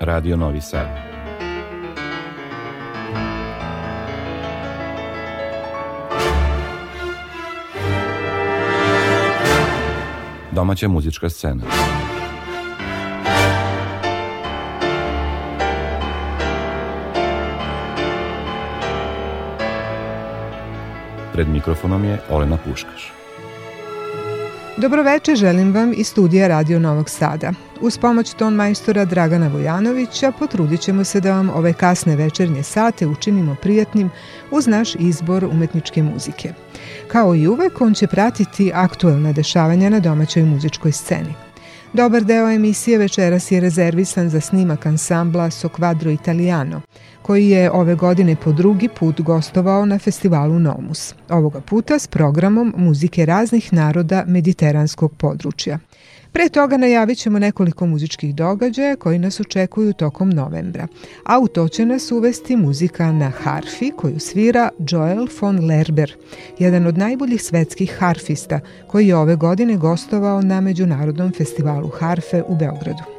Radio Novi Sad. Domaća muzička scena. Pred mikrofonom je Olena Puškaš. Dobroveče želim vam iz studija Radio Novog Sada. Uz pomoć ton majstora Dragana Vojanovića potrudit ćemo se da vam ove kasne večernje sate učinimo prijatnim uz naš izbor umetničke muzike. Kao i uvek, on će pratiti aktuelna dešavanja na domaćoj muzičkoj sceni. Dobar deo emisije večeras je rezervisan za snimak ansambla Sokvadro Italiano, koji je ove godine po drugi put gostovao na festivalu Nomus, ovoga puta s programom muzike raznih naroda mediteranskog područja. Pre toga najavit ćemo nekoliko muzičkih događaja koji nas očekuju tokom novembra, a u to će nas uvesti muzika na harfi koju svira Joel von Lerber, jedan od najboljih svetskih harfista koji je ove godine gostovao na Međunarodnom festivalu harfe u Beogradu.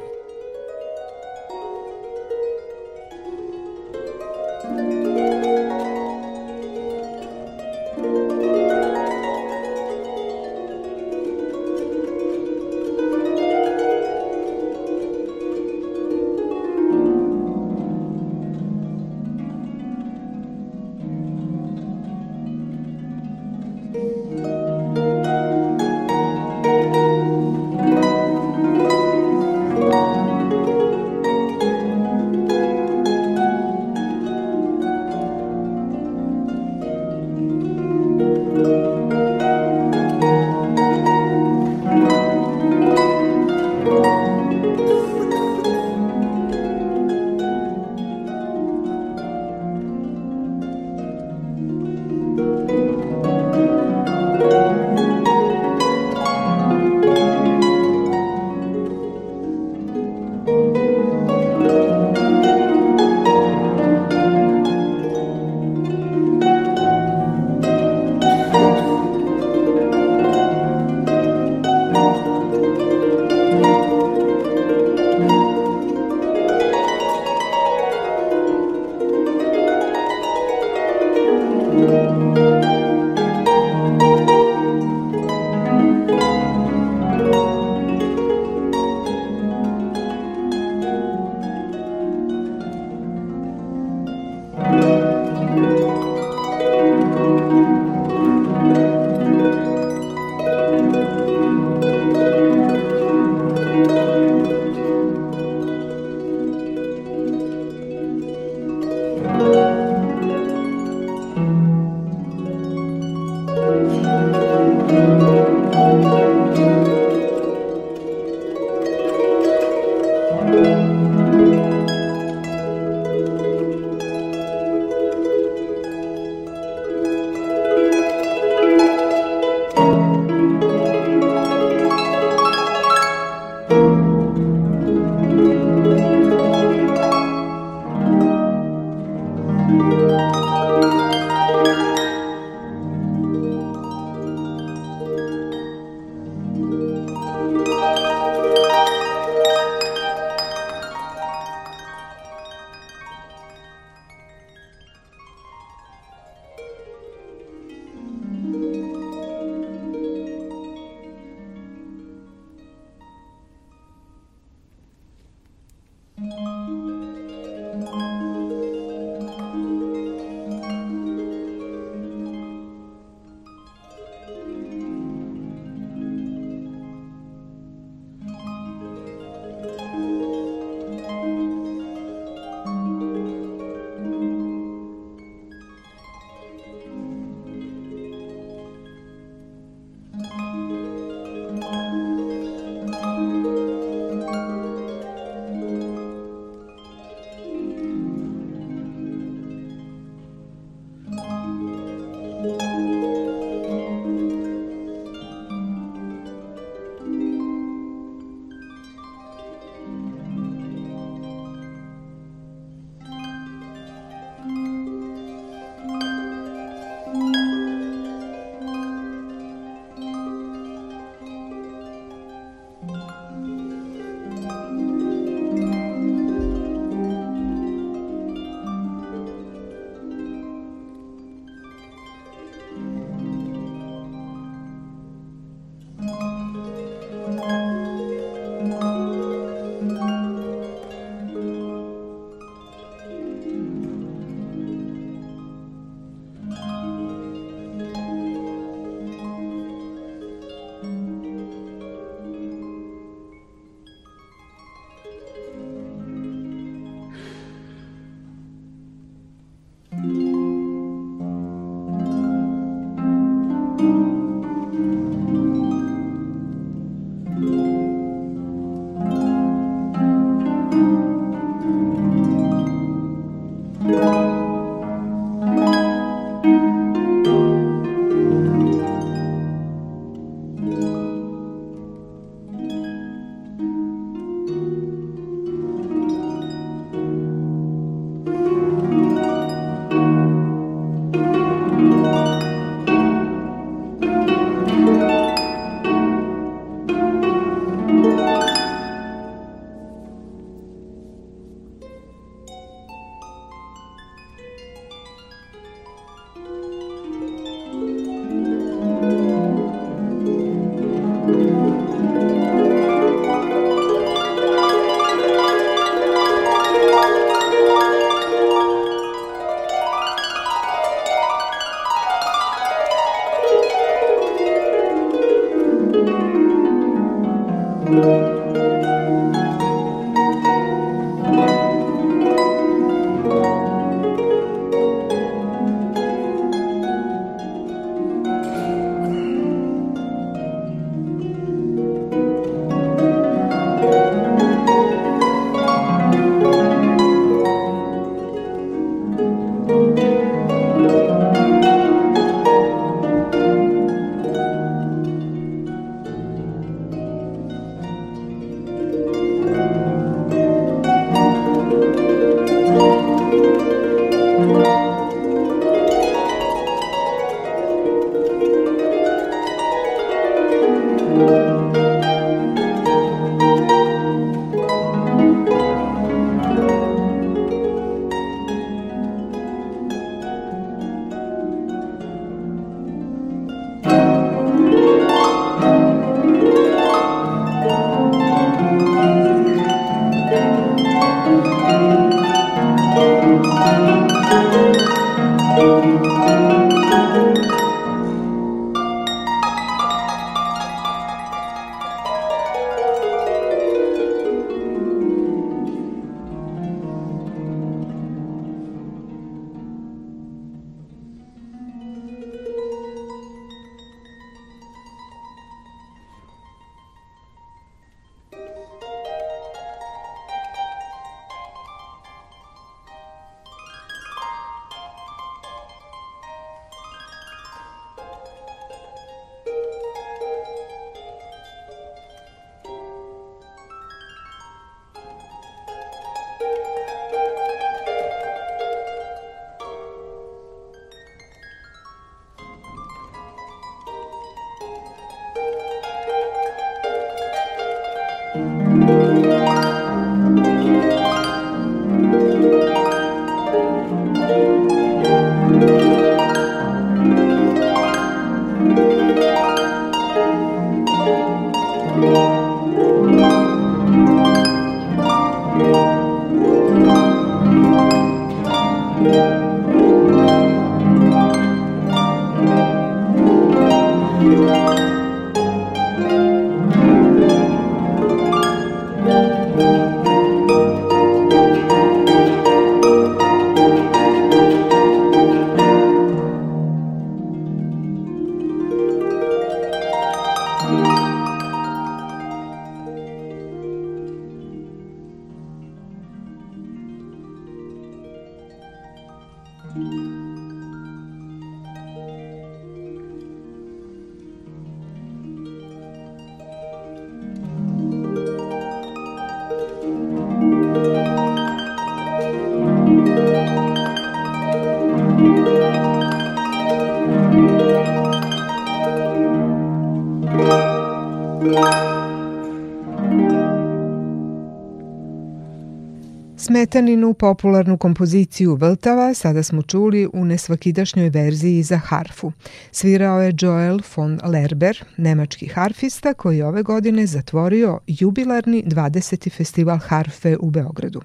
Smetaninu popularnu kompoziciju Vltava sada smo čuli u nesvakidašnjoj verziji za harfu. Svirao je Joel von Lerber, nemački harfista koji ove godine zatvorio jubilarni 20. festival harfe u Beogradu.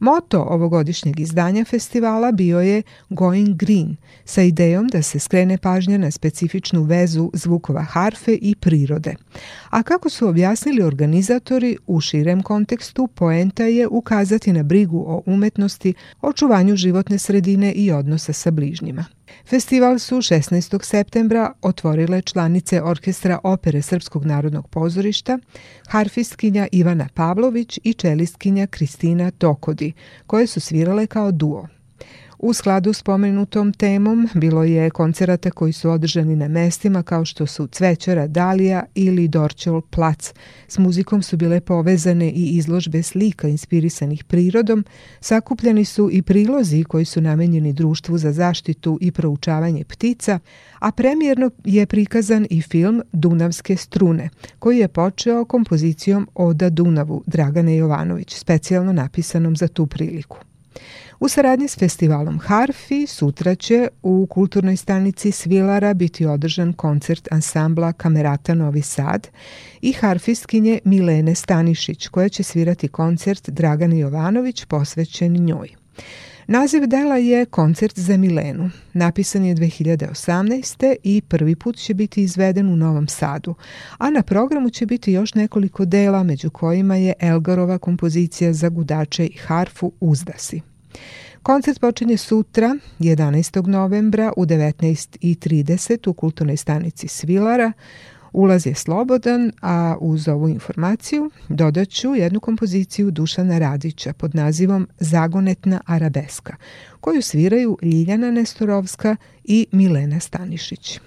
Moto ovogodišnjeg izdanja festivala bio je Going Green, sa idejom da se skrene pažnja na specifičnu vezu zvukova harfe i prirode. A kako su objasnili organizatori, u širem kontekstu poenta je ukazati na brigu o umetnosti, očuvanju životne sredine i odnosa sa bližnjima. Festival su 16. septembra otvorile članice Orkestra opere Srpskog narodnog pozorišta, harfiskinja Ivana Pavlović i čelistkinja Kristina Tokodi, koje su svirale kao duo. U skladu s pomenutom temom bilo je koncerata koji su održani na mestima kao što su Cvećara Dalija ili Dorčol plac. S muzikom su bile povezane i izložbe slika inspirisanih prirodom, sakupljeni su i prilozi koji su namenjeni društvu za zaštitu i proučavanje ptica, a premijerno je prikazan i film Dunavske strune, koji je počeo kompozicijom Oda Dunavu Dragane Jovanović, specijalno napisanom za tu priliku. U saradnji s festivalom Harfi sutra će u kulturnoj stanici Svilara biti održan koncert ansambla Kamerata Novi Sad i harfistkinje Milene Stanišić koja će svirati koncert Dragan Jovanović posvećen njoj. Naziv dela je Koncert za Milenu. Napisan je 2018. i prvi put će biti izveden u Novom Sadu, a na programu će biti još nekoliko dela među kojima je Elgarova kompozicija za gudače i harfu Uzdasi. Koncert počinje sutra, 11. novembra u 19.30 u kulturnoj stanici Svilara. Ulaz je slobodan, a uz ovu informaciju dodaću jednu kompoziciju Dušana Radića pod nazivom Zagonetna arabeska, koju sviraju Ljiljana Nestorovska i Milena Stanišić.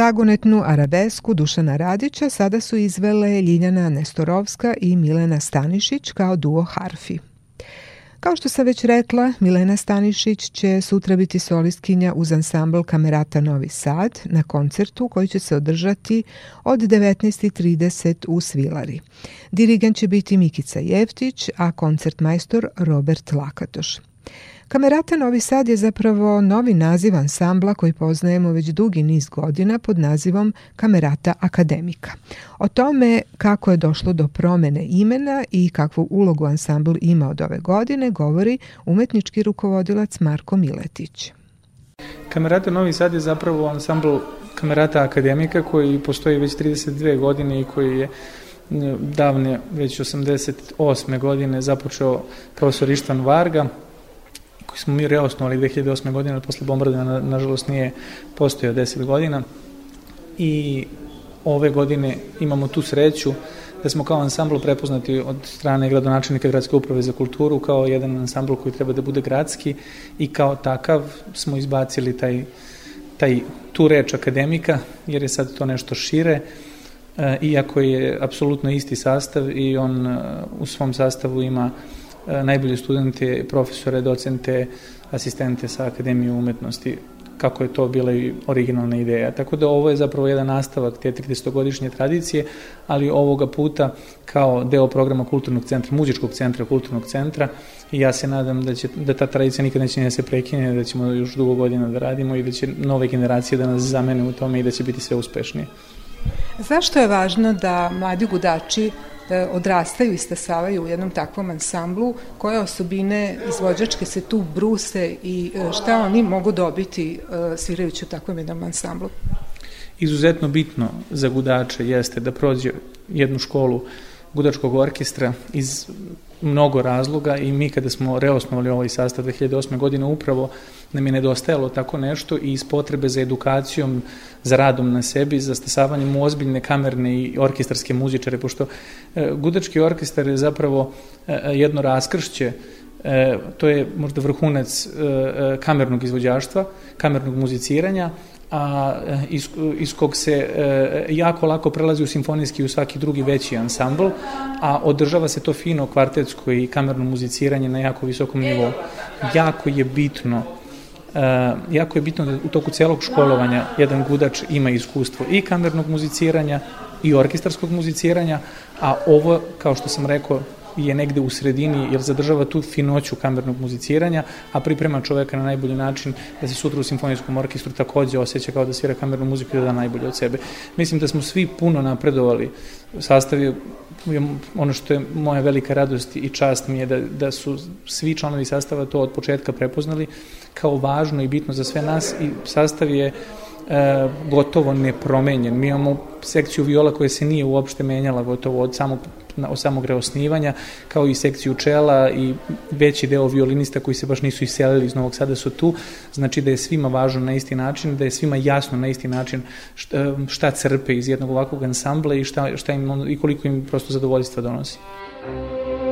zagonetnu arabesku Dušana Radića sada su izvele Ljiljana Nestorovska i Milena Stanišić kao duo harfi. Kao što sam već rekla, Milena Stanišić će sutra biti solistkinja uz ansambl Kamerata Novi Sad na koncertu koji će se održati od 19.30 u Svilari. Dirigent će biti Mikica Jevtić, a koncertmajstor Robert Lakatoš. Kamerata Novi Sad je zapravo novi naziv ansambla koji poznajemo već dugi niz godina pod nazivom Kamerata Akademika. O tome kako je došlo do promene imena i kakvu ulogu ansambl ima od ove godine govori umetnički rukovodilac Marko Miletić. Kamerata Novi Sad je zapravo ansambl Kamerata Akademika koji postoji već 32 godine i koji je davne, već 88. godine započeo profesor Ištvan Varga, koji smo mi reosnovali 2008. godine, posle bombardovanja, nažalost, nije postojao 10 godina. I ove godine imamo tu sreću da smo kao ansambl prepoznati od strane gradonačelnika Gradske uprave za kulturu kao jedan ansambl koji treba da bude gradski i kao takav smo izbacili taj, taj, tu reč akademika jer je sad to nešto šire e, iako je apsolutno isti sastav i on e, u svom sastavu ima uh, E, najbolje studente, profesore, docente, asistente sa Akademije umetnosti, kako je to bila i originalna ideja. Tako da ovo je zapravo jedan nastavak te 30-godišnje tradicije, ali ovoga puta kao deo programa Kulturnog centra, Muzičkog centra, Kulturnog centra i ja se nadam da, će, da ta tradicija nikada neće ne da se prekine, da ćemo još dugo godina da radimo i da će nove generacije da nas zamene u tome i da će biti sve uspešnije. Zašto je važno da mladi gudači E, odrastaju i stasavaju u jednom takvom ansamblu, koje osobine izvođačke se tu bruse i e, šta oni mogu dobiti e, svirajući u takvom jednom ansamblu? Izuzetno bitno za gudače jeste da prođe jednu školu uh, Gudačkog orkestra iz mnogo razloga i mi kada smo reosnovali ovaj sastav 2008. godine upravo nam je nedostajalo tako nešto i iz potrebe za edukacijom, za radom na sebi, za stasavanjem ozbiljne kamerne i orkestarske muzičare, pošto e, Gudački orkestar je zapravo e, e, jedno raskršće E, to je možda vrhunac e, kamernog izvođaštva, kamernog muziciranja, a, iz, iz kog se e, jako lako prelazi u simfonijski i u svaki drugi veći ansambl, a održava se to fino kvartetsko i kamerno muziciranje na jako visokom nivou. Jako je bitno e, jako je bitno da u toku celog školovanja jedan gudač ima iskustvo i kamernog muziciranja i orkestarskog muziciranja, a ovo, kao što sam rekao, je negde u sredini, jer zadržava tu finoću kamernog muziciranja, a priprema čoveka na najbolji način da se sutra u simfonijskom orkestru takođe osjeća kao da svira kamernu muziku i da da najbolje od sebe. Mislim da smo svi puno napredovali. Sastav je ono što je moja velika radost i čast mi je da, da su svi članovi sastava to od početka prepoznali kao važno i bitno za sve nas i sastav je e, gotovo nepromenjen. Mi imamo sekciju viola koja se nije uopšte menjala gotovo od samog od samog reosnivanja, kao i sekciju čela i veći deo violinista koji se baš nisu iselili iz Novog Sada su tu, znači da je svima važno na isti način, da je svima jasno na isti način šta, e, šta crpe iz jednog ovakvog ansambla i, šta, šta im, i koliko im prosto zadovoljstva donosi. Thank you.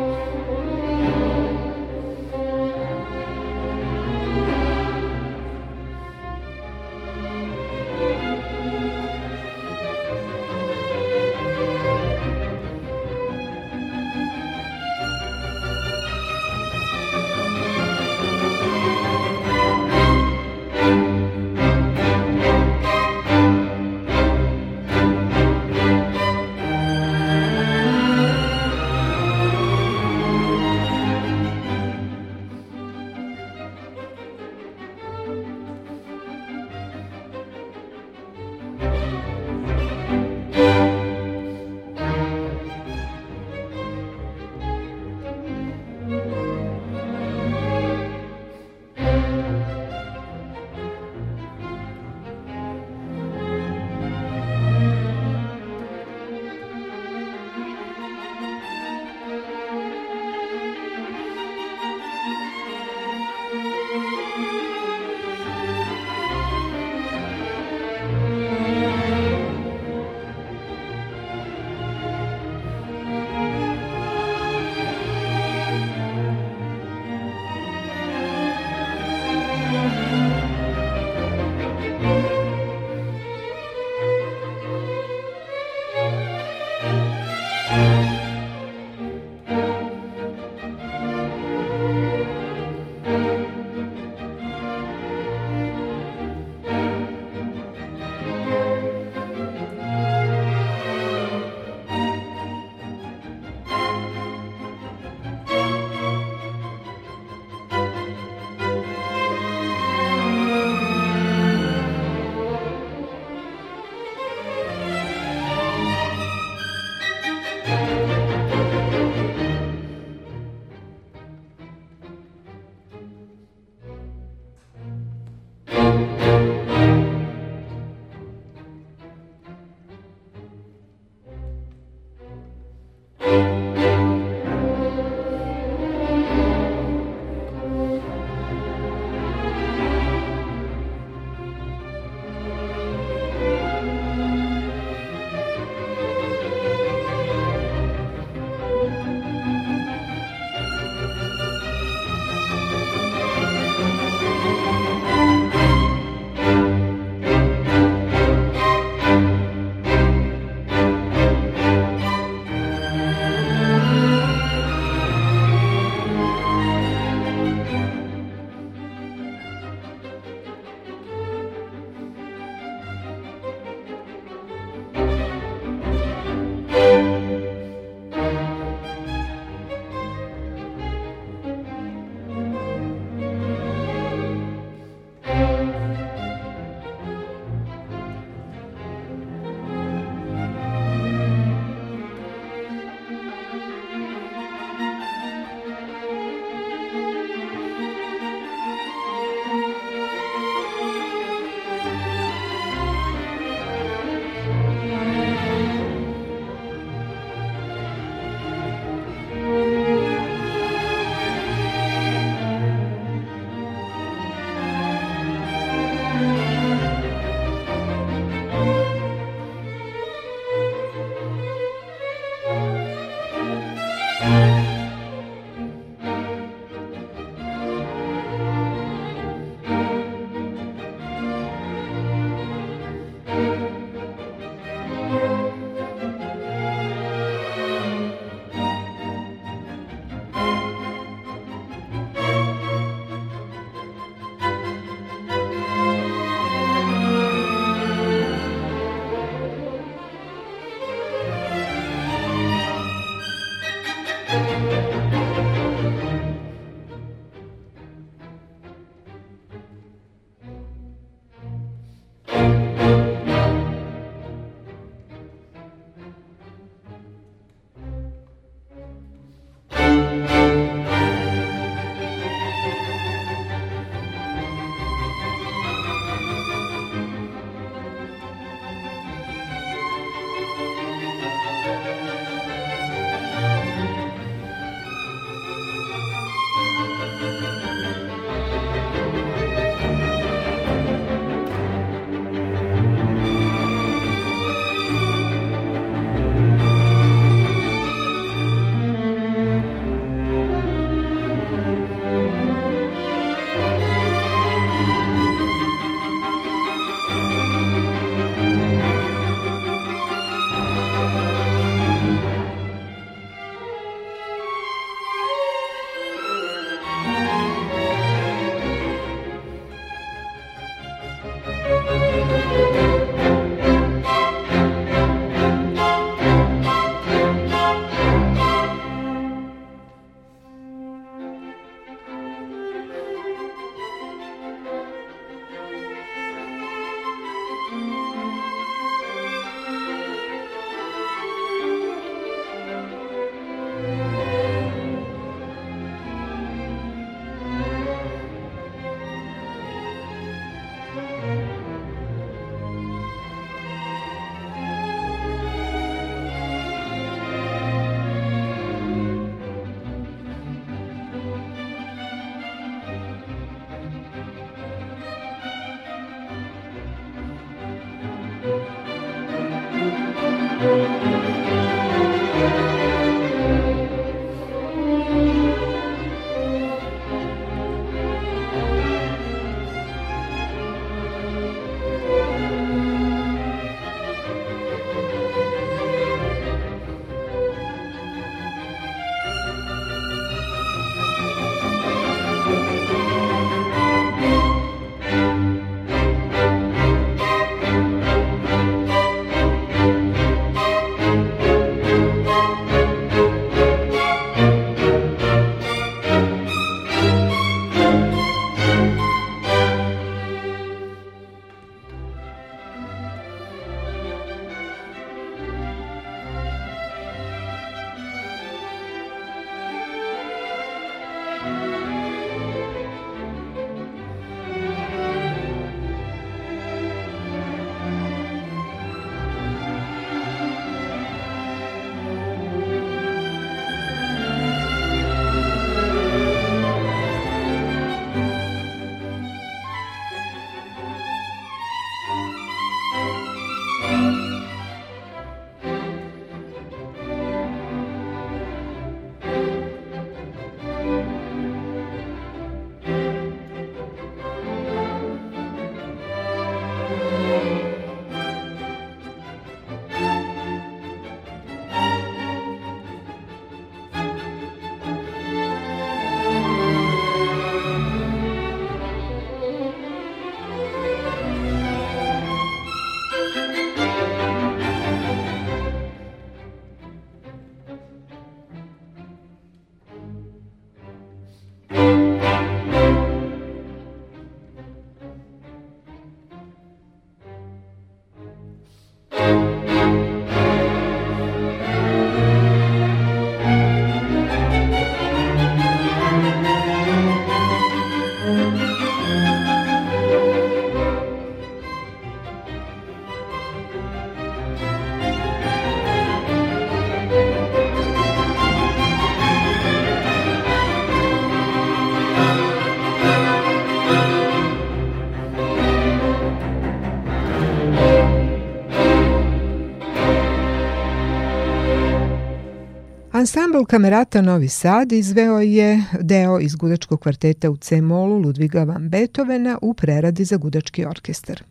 Ansambl Kamerata Novi Sad izveo je deo iz gudačkog kvarteta u C-molu Ludviga van Beethovena u preradi za gudački orkestar.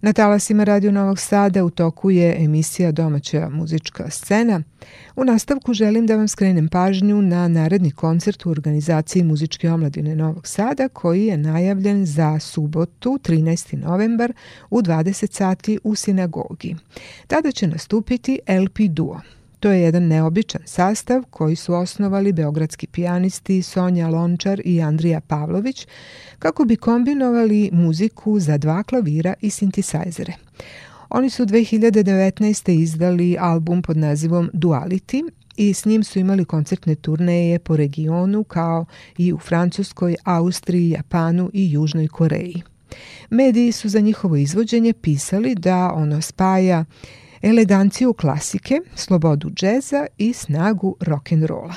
Na talasima Radio Novog Sada u toku je emisija Domaća muzička scena. U nastavku želim da vam skrenem pažnju na naredni koncert u organizaciji Muzičke omladine Novog Sada koji je najavljen za subotu 13. novembar u 20 sati u sinagogi. Tada će nastupiti LP Duo. To je jedan neobičan sastav koji su osnovali beogradski pijanisti Sonja Lončar i Andrija Pavlović kako bi kombinovali muziku za dva klavira i sintisajzere. Oni su 2019. izdali album pod nazivom Duality i s njim su imali koncertne turneje po regionu kao i u Francuskoj, Austriji, Japanu i Južnoj Koreji. Mediji su za njihovo izvođenje pisali da ono spaja eleganciju klasike, slobodu džeza i snagu rock'n'rolla.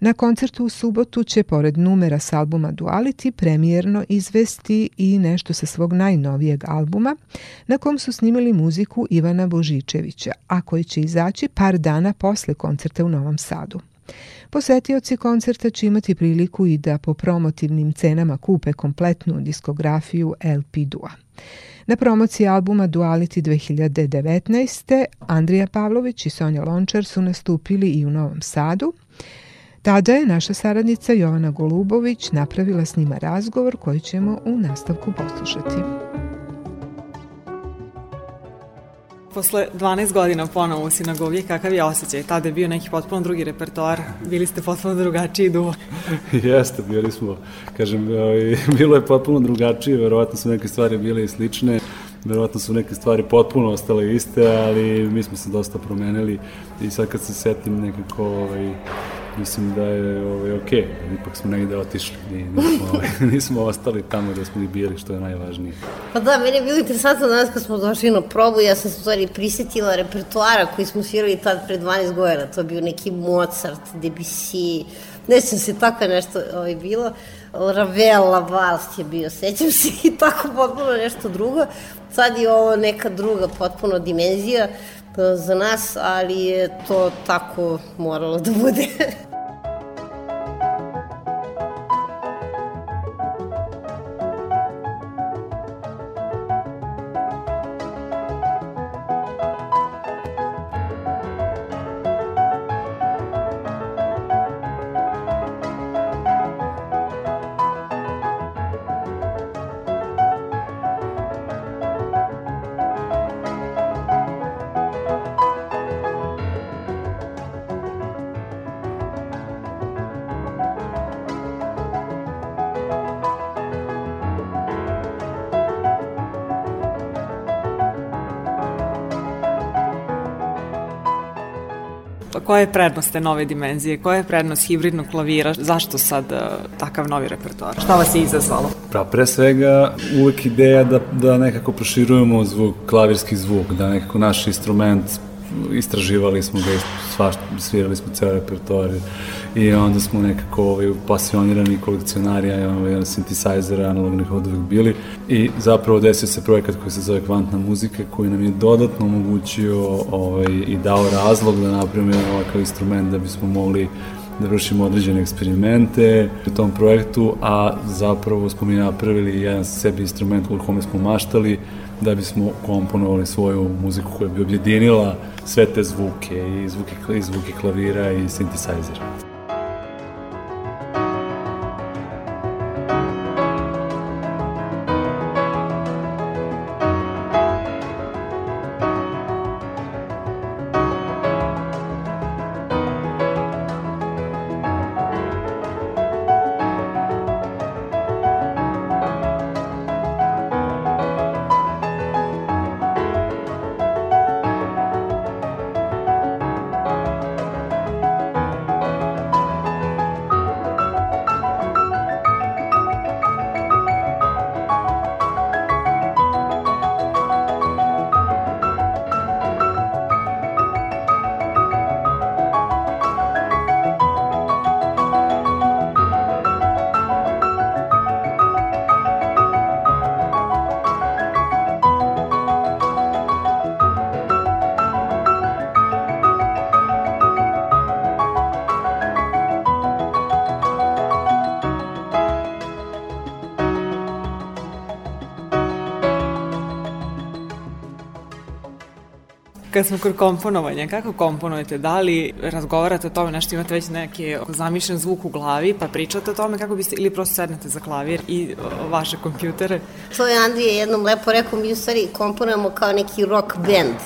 Na koncertu u subotu će pored numera s albuma Duality premijerno izvesti i nešto sa svog najnovijeg albuma na kom su snimili muziku Ivana Božičevića, a koji će izaći par dana posle koncerta u Novom Sadu. Posetioci koncerta će imati priliku i da po promotivnim cenama kupe kompletnu diskografiju LP Dua. Na promociji albuma Duality 2019. Andrija Pavlović i Sonja Lončar su nastupili i u Novom Sadu. Tada je naša saradnica Jovana Golubović napravila s njima razgovor koji ćemo u nastavku poslušati. Posle 12 godina ponovo u sinagogi, kakav je osjećaj? Tada je bio neki potpuno drugi repertoar, bili ste potpuno drugačiji duo. Jeste, bili smo, kažem, ovaj, bilo je potpuno drugačije, verovatno su neke stvari bile i slične, verovatno su neke stvari potpuno ostale iste, ali mi smo se dosta promenili i sad kad se setim nekako ovaj, mislim da je ovaj, ok, ipak smo negde otišli, nismo, ovaj, nismo ostali tamo da smo i bili, što je najvažnije. Pa da, meni je bilo interesantno danas kad smo došli na probu, ja sam se stvari prisetila repertoara koji smo svirali tad pre 12 godina, to je bio neki Mozart, Debussy, ne sjećam se tako nešto ovaj, bilo, Ravela Vals je bio, sećam se i tako potpuno nešto drugo, sad je ovo neka druga potpuno dimenzija, za nas, ali je to tako moralo da bude. koje je prednost te nove dimenzije, koja je prednost hibridnog klavira, zašto sad e, takav novi repertoar? Šta vas je izazvalo? Pa pre svega uvek ideja da, da nekako proširujemo zvuk, klavirski zvuk, da nekako naš instrument istraživali smo ga, svašta, svirali smo ceo repertoar i onda smo nekako ovaj, pasionirani kolekcionari ovaj, sintisajzera analognih odvek bili i zapravo desio se projekat koji se zove Kvantna muzika koji nam je dodatno omogućio ovaj, i dao razlog da napravimo jedan ovakav instrument da bismo mogli da vršimo određene eksperimente u tom projektu, a zapravo smo mi napravili jedan sebi instrument u kome smo maštali da bismo komponovali svoju muziku koja bi objedinila sve te zvuke i zvuke, i zvuke klavira i sintesajzera. kad smo kod komponovanja, kako komponujete? Da li razgovarate o tome, nešto imate već neki zamišljen zvuk u glavi, pa pričate o tome kako biste, ili prosto sednete za klavir i vaše kompjutere? To je Andrija jednom lepo rekao, mi u stvari komponujemo kao neki rock band.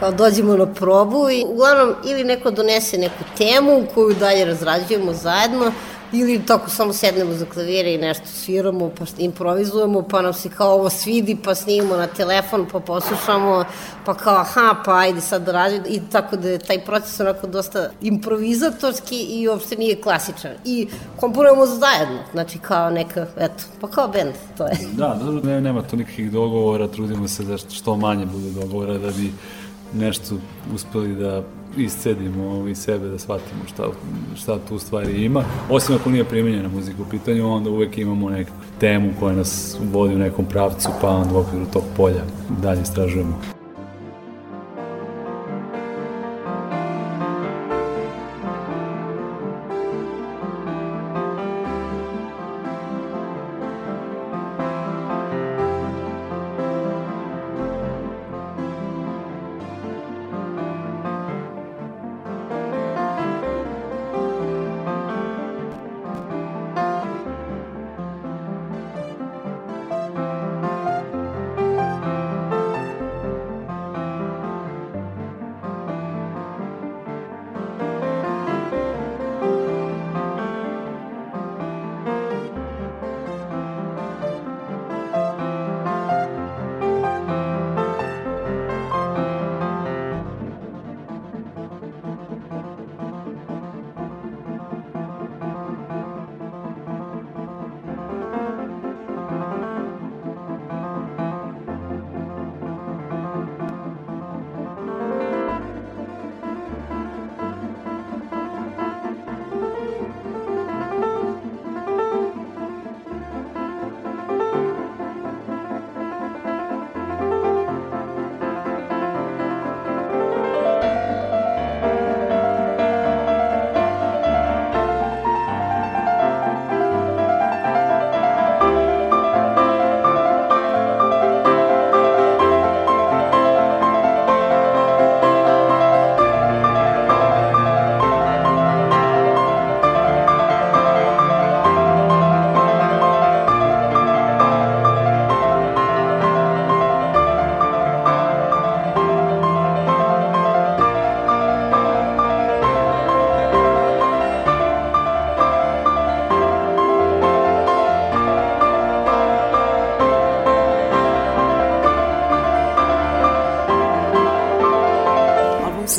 Kao dođemo na probu i uglavnom ili neko donese neku temu koju dalje razrađujemo zajedno, ili tako samo sednemo za klavire i nešto sviramo, pa improvizujemo, pa nam se kao ovo svidi, pa snimimo na telefon, pa poslušamo, pa kao aha, pa ajde sad da radim, i tako da je taj proces onako dosta improvizatorski i uopšte nije klasičan. I komponujemo zajedno, znači kao neka, eto, pa kao bend, to je. Da, da, da ne, nema to nikakvih dogovora, trudimo se da što manje bude dogovora da bi nešto uspeli da iscedimo ovaj, sebe, da shvatimo šta, šta tu stvari ima. Osim ako nije primenjena muzika u pitanju, onda uvek imamo neku temu koja nas vodi u nekom pravcu, pa onda u okviru tog polja dalje istražujemo.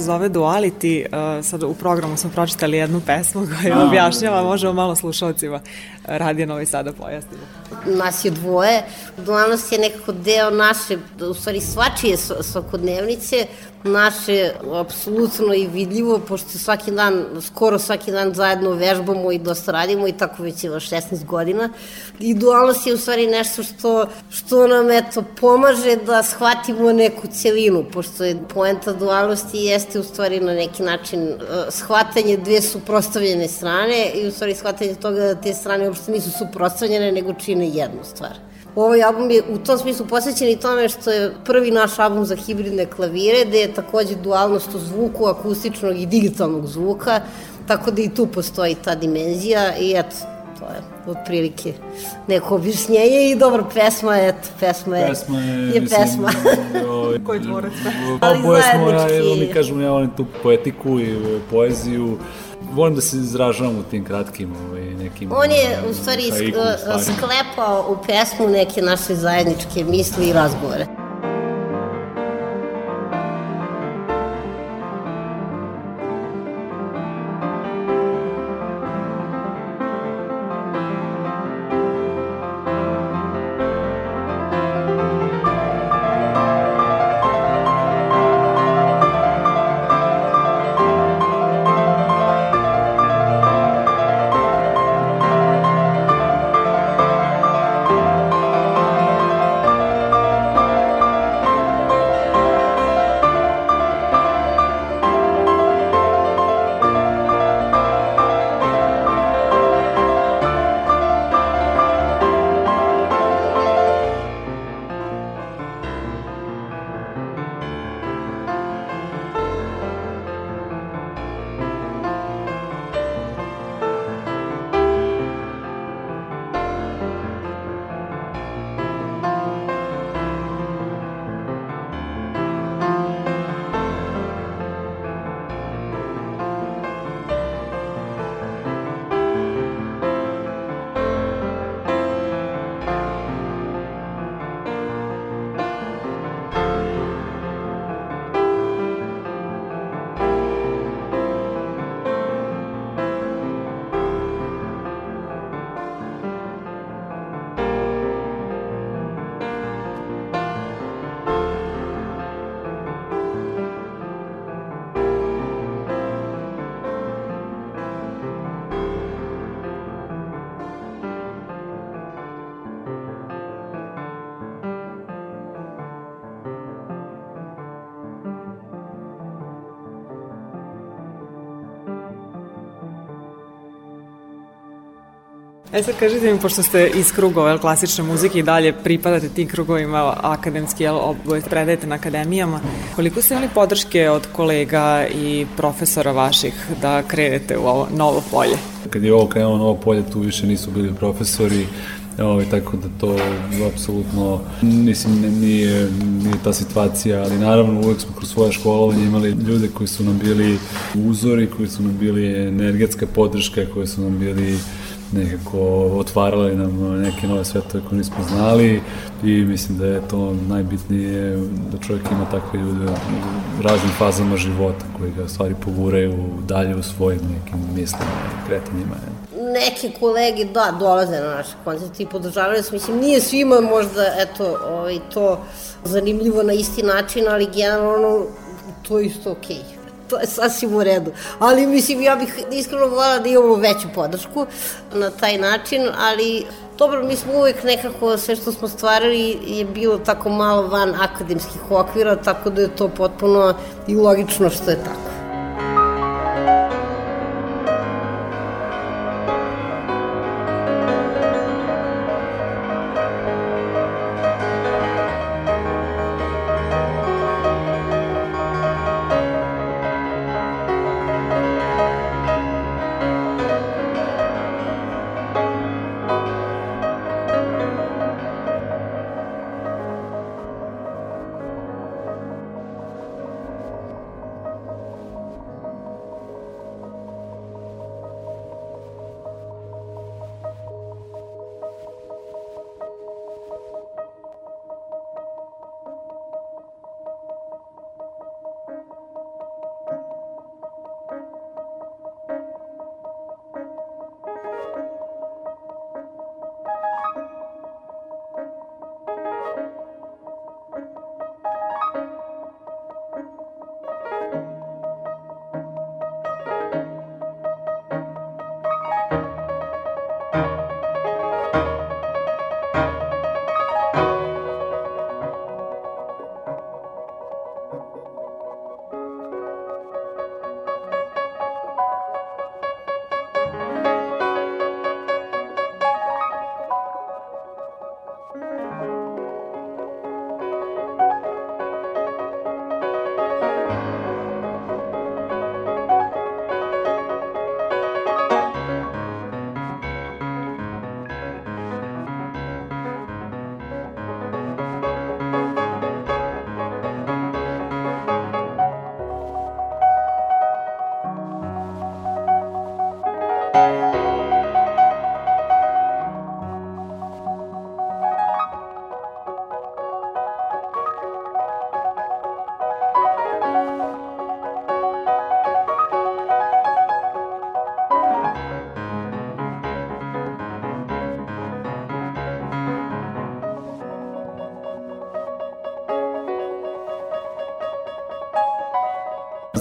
zove Duality, uh, sad u programu smo pročitali jednu pesmu koja A. objašnjava, možemo malo slušalcima uh, radije Novi Sada da pojasnimo. Nas je dvoje, dualnost je nekako deo naše, u stvari svačije svakodnevnice, naše apsolutno i vidljivo, pošto svaki dan, skoro svaki dan zajedno vežbamo i dosta radimo i tako već je 16 godina. Uh, i dualnost je u stvari nešto što, što nam eto, pomaže da shvatimo neku celinu, pošto je poenta dualnosti jeste u stvari na neki način e, shvatanje dve suprostavljene strane i u stvari shvatanje toga da te strane uopšte nisu suprostavljene, nego čine jednu stvar. Ovaj album je u tom smislu posvećen i tome što je prvi naš album za hibridne klavire, gde je takođe dualnost u zvuku, akustičnog i digitalnog zvuka, tako da i tu postoji ta dimenzija i eto, to je otprilike neko objašnjenje i dobro, pesma je, eto, pesma je, pesma je, je mislim, pesma. Joj, ovaj, Koji dvorac? Pa, Ali Oboje pa, smo, ja, evo mi kažemo, ja volim tu poetiku i e, poeziju, volim da se izražavam u tim kratkim ovaj, nekim... On je ovaj, u stvari, haiku, e, sklepao u pesmu neke naše zajedničke misli i razgovore. E sad kažite mi, pošto ste iz krugova jel, klasične muzike i dalje pripadate tim krugovima akademski, jel, oboje predajete na akademijama, koliko ste imali podrške od kolega i profesora vaših da krenete u ovo novo polje? Kad je ovo krenulo novo polje, tu više nisu bili profesori, Ovaj, tako da to apsolutno mislim, nije, nije ta situacija, ali naravno uvek smo kroz svoje školovanje imali ljude koji su nam bili uzori, koji su nam bili energetska podrška, koji su nam bili nekako otvarali nam neke nove svetove koje nismo znali i mislim da je to najbitnije da čovjek ima takve ljude u raznim fazama života koji ga stvari poguraju dalje u svojim nekim mislima i kretanjima. Neki kolege, da, dolaze na naše koncerte i podržavaju se. Mislim, nije svima možda, eto, ovaj, to zanimljivo na isti način, ali generalno to isto okej. Okay to je sasvim u redu. Ali mislim, ja bih iskreno volala da imamo veću podršku na taj način, ali dobro, mi smo uvek nekako, sve što smo stvarali je bilo tako malo van akademskih okvira, tako da je to potpuno i logično što je tako.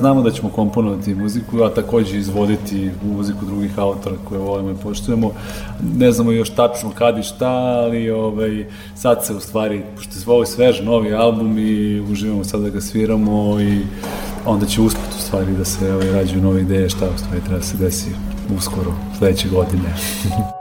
znamo da ćemo komponovati muziku, a takođe izvoditi muziku drugih autora koje volimo i poštujemo. Ne znamo još tačno kad i šta, ali ovaj, sad se u stvari, pošto je ovo svež novi album i uživamo sad da ga sviramo i onda će usput u stvari da se ovaj, rađuju nove ideje šta u stvari treba da se desi uskoro, sledeće godine.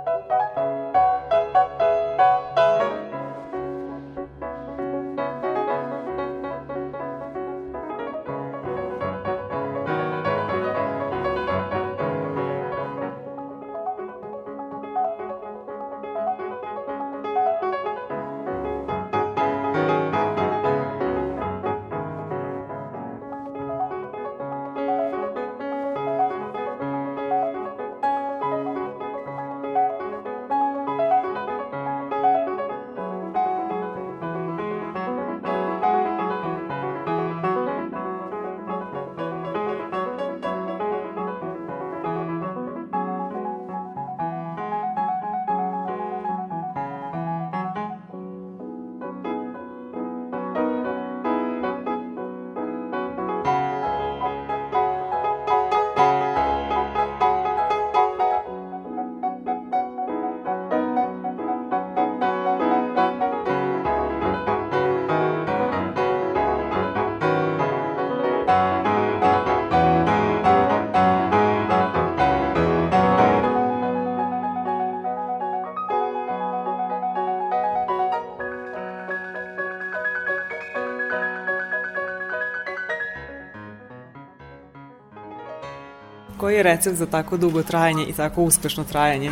Koji je recept za tako dugo trajanje i tako uspešno trajanje?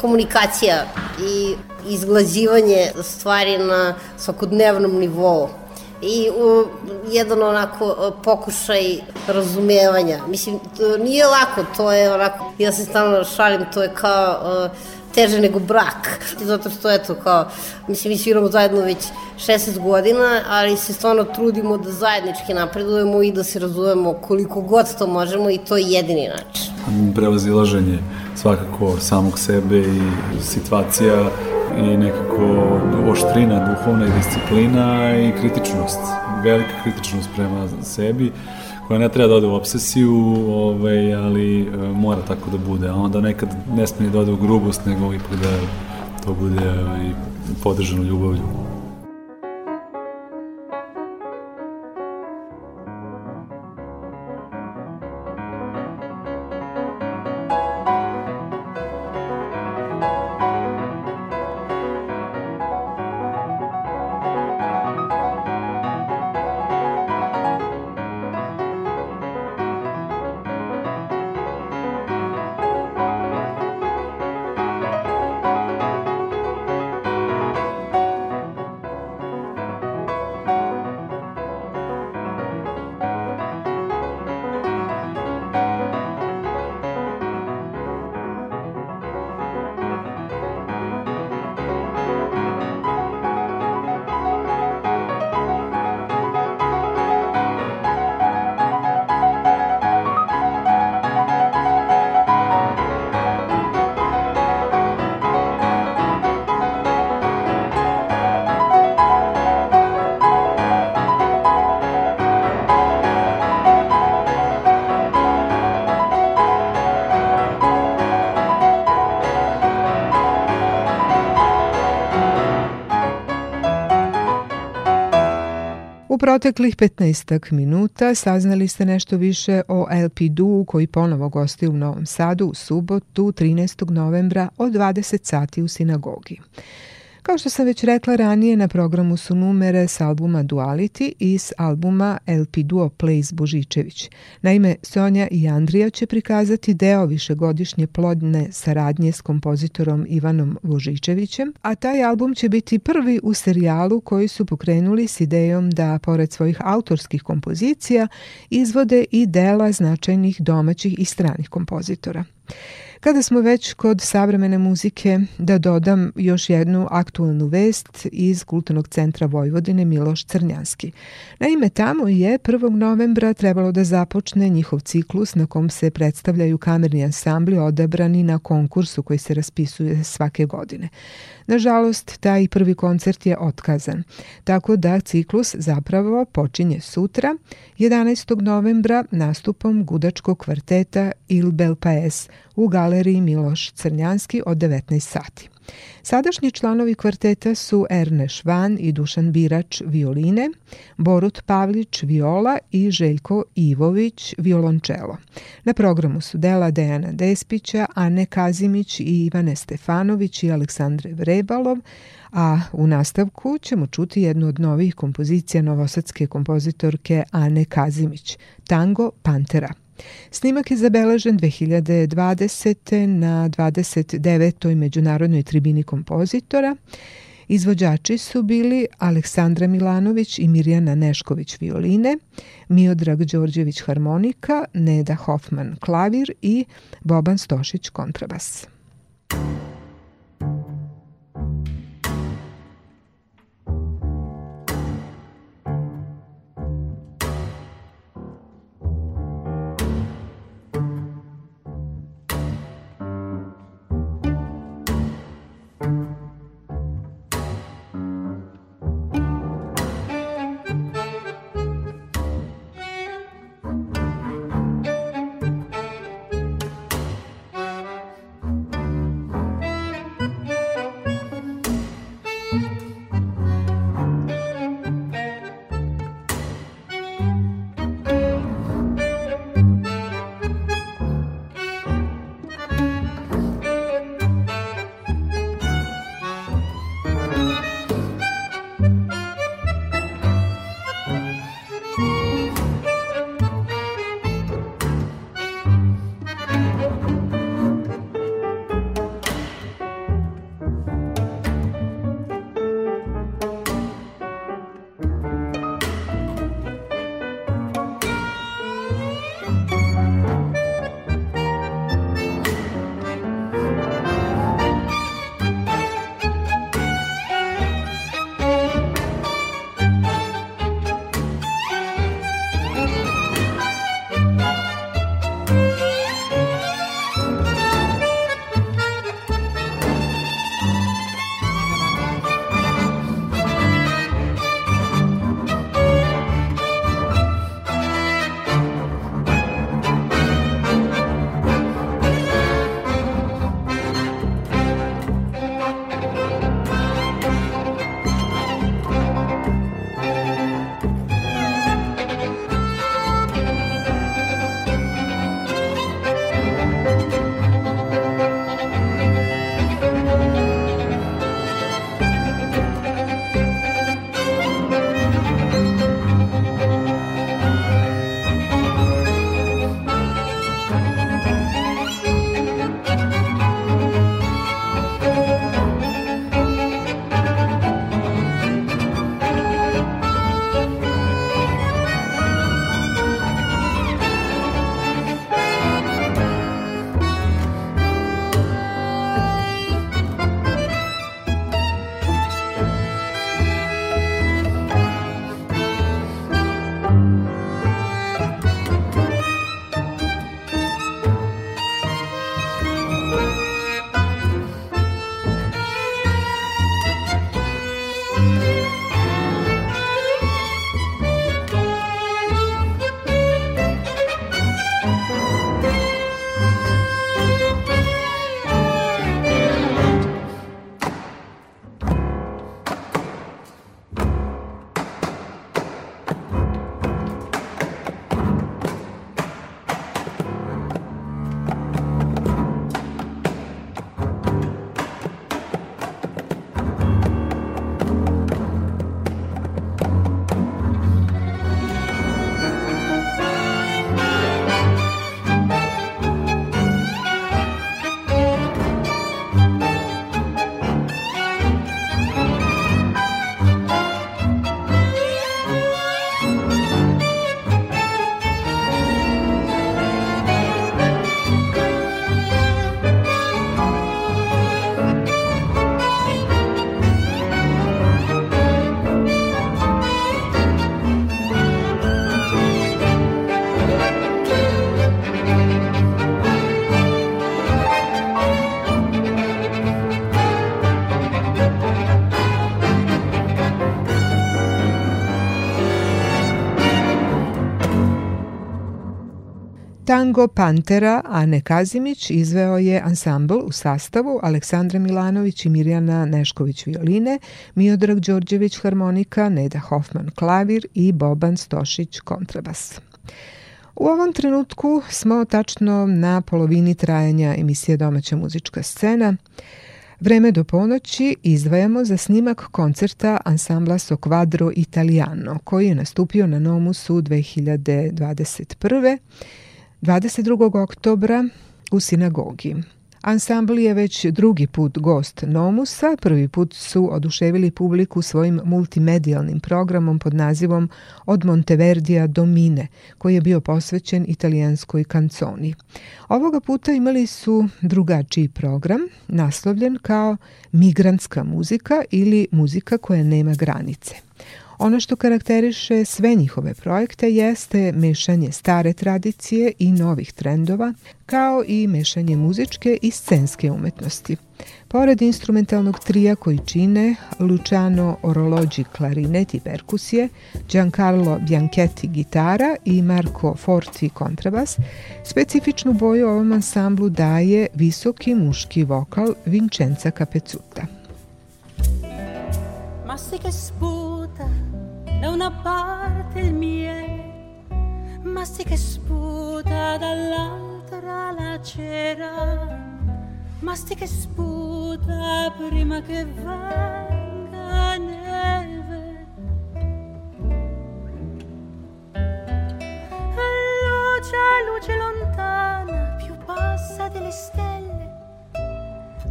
Komunikacija i izglađivanje stvari na svakodnevnom nivou i u, jedan onako e, pokušaj razumevanja. Mislim, to nije lako, to je onako, ja se stalno šalim, to je kao uh, teže nego brak, zato što eto kao, mislim mi sviramo zajedno već 16 godina, ali se stvarno trudimo da zajednički napredujemo i da se razumemo koliko god to možemo i to je jedini način. Prevazilaženje svakako samog sebe i situacija i nekako oštrina, duhovna i disciplina i kritičnost, velika kritičnost prema sebi koja ne treba da ode u obsesiju, ovaj, ali e, mora tako da bude. A onda nekad ne smije da ode u grubost, nego ipak da to bude ovaj, podržano ljubavlju. proteklih 15 minuta saznali ste nešto više o LPD-u koji ponovo gostuje u Novom Sadu u subotu 13. novembra od 20 sati u sinagogi. Kao što sam već rekla ranije, na programu su numere sa albuma Duality i s albuma LP Duo Plays Božičević. Naime, Sonja i Andrija će prikazati deo višegodišnje plodne saradnje s kompozitorom Ivanom Božičevićem, a taj album će biti prvi u serijalu koji su pokrenuli s idejom da, pored svojih autorskih kompozicija, izvode i dela značajnih domaćih i stranih kompozitora. Kada smo već kod savremene muzike, da dodam još jednu aktualnu vest iz Kulturnog centra Vojvodine Miloš Crnjanski. Naime, tamo je 1. novembra trebalo da započne njihov ciklus na kom se predstavljaju kamerni ansambli odabrani na konkursu koji se raspisuje svake godine. Nažalost, taj prvi koncert je otkazan, tako da ciklus zapravo počinje sutra, 11. novembra, nastupom gudačkog kvarteta Il Bel Paes u galeriji Miloš Crnjanski od 19 sati. Sadašnji članovi kvarteta su Erne Švan i Dušan Birač violine, Borut Pavlić viola i Željko Ivović violončelo. Na programu su dela Dejana Despića, Ane Kazimić i Ivane Stefanović i Aleksandre Vrebalov, a u nastavku ćemo čuti jednu od novih kompozicija novosadske kompozitorke Ane Kazimić, Tango Pantera. Snimak je zabeležen 2020. na 29. Međunarodnoj tribini kompozitora. Izvođači su bili Aleksandra Milanović i Mirjana Nešković violine, Miodrag Đorđević harmonika, Neda Hoffman klavir i Boban Stošić kontrabas. Thank tango Pantera Ane Kazimić izveo je ansambl u sastavu Aleksandra Milanović i Mirjana Nešković violine, Miodrag Đorđević harmonika, Neda Hoffman klavir i Boban Stošić kontrabas. U ovom trenutku smo tačno na polovini trajanja emisije Domaća muzička scena. Vreme do ponoći izdvajamo za snimak koncerta ansambla Soquadro Italiano koji je nastupio na Nomusu 2021. 22. oktobra u sinagogi. Ansambl je već drugi put gost Nomusa, prvi put su oduševili publiku svojim multimedijalnim programom pod nazivom Od Monteverdija do Mine, koji je bio posvećen italijanskoj kanconi. Ovoga puta imali su drugačiji program, naslovljen kao Migrantska muzika ili muzika koja nema granice. Ono što karakteriše sve njihove projekte jeste mešanje stare tradicije i novih trendova, kao i mešanje muzičke i scenske umetnosti. Pored instrumentalnog trija koji čine Luciano Orologi klarinet i perkusije, Giancarlo Bianchetti gitara i Marco Forti kontrabas, specifičnu boju ovom ansamblu daje visoki muški vokal Vincenza Capecuta. Ma si che sputa da una parte il miele, ma sì che sputa dall'altra la cera, Masti che sputa prima che venga neve. E luce, luce lontana, più bassa delle stelle,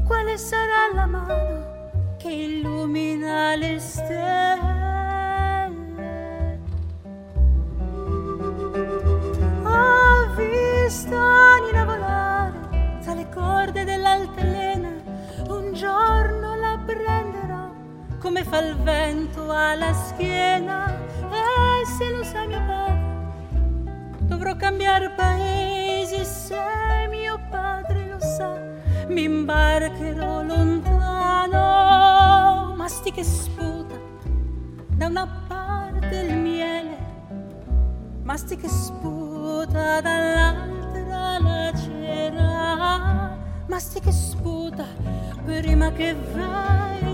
quale sarà la mano che illumina le stelle? come fa il vento alla schiena. E eh, se lo sa mio padre, dovrò cambiare paese. Se mio padre lo sa, mi imbarcherò lontano. Masti che sputa da una parte il miele, masti che sputa dall'altra la cera, masti che sputa prima che vai.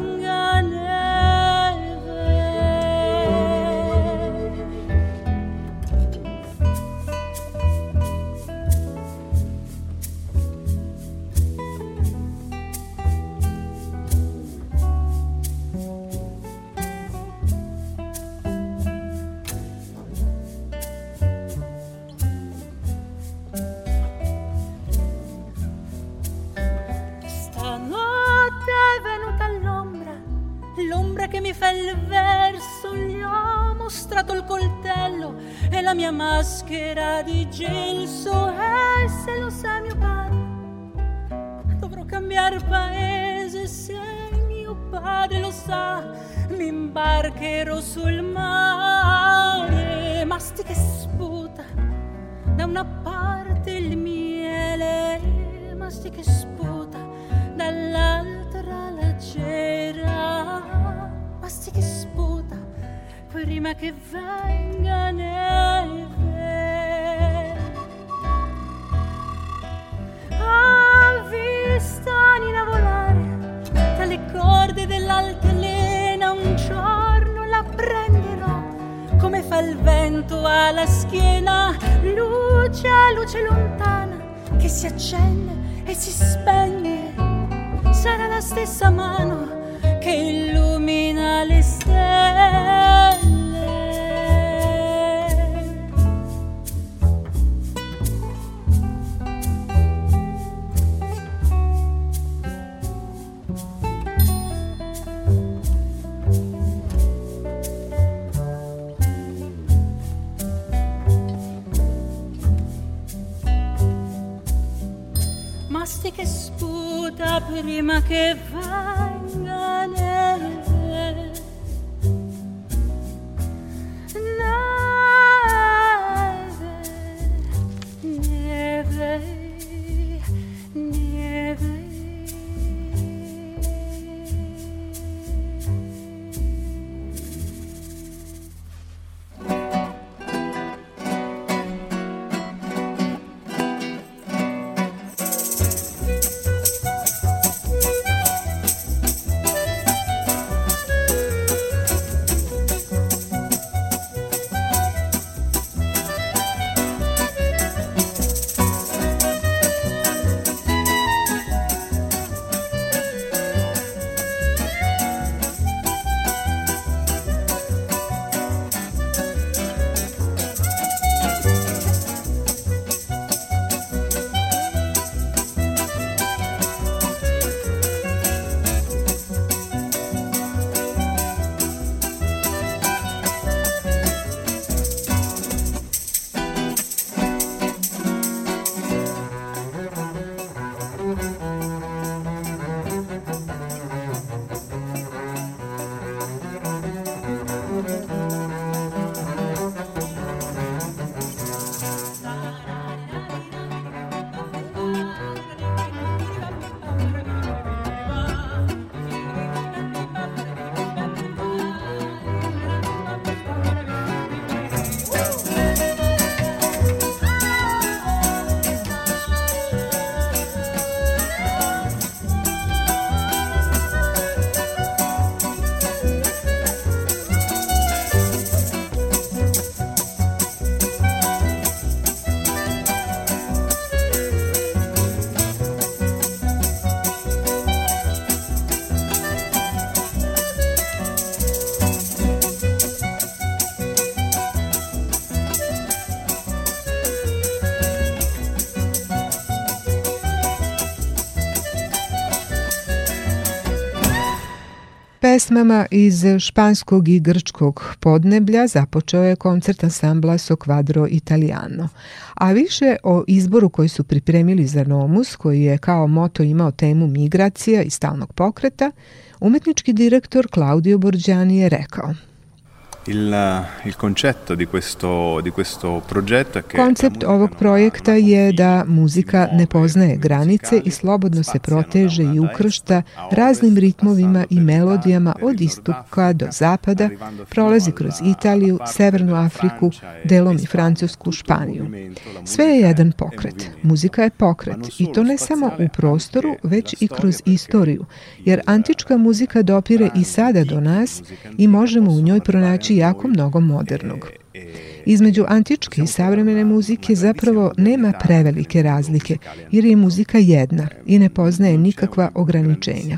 pesmama iz španskog i grčkog podneblja započeo je koncert ansambla Sokvadro Italiano. A više o izboru koji su pripremili za Nomus, koji je kao moto imao temu migracija i stalnog pokreta, umetnički direktor Claudio Borđani je rekao – Il, il concetto di questo, di questo progetto è che Koncept ovog projekta je da muzika ne poznaje granice i slobodno se da proteže i ukršta raznim ritmovima i melodijama od istoka do zapada, prolazi kroz Italiju, Severnu Afriku, e delom i Francusku, Španiju. Sve je jedan pokret. Muzika je pokret i to ne samo u prostoru, već i kroz istoriju, jer antička muzika dopire i sada do nas i možemo u njoj pronaći jako mnogo modernog. Između antičke i savremene muzike zapravo nema prevelike razlike, jer je muzika jedna i ne poznaje nikakva ograničenja.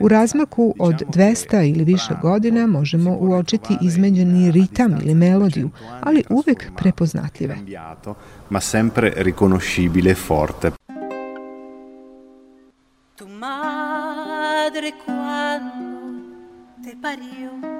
U razmaku od 200 ili više godina možemo uočiti izmenjeni ritam ili melodiju, ali uvek prepoznatljive. Ma sempre riconoscibile e forte. Tu madre quando te pario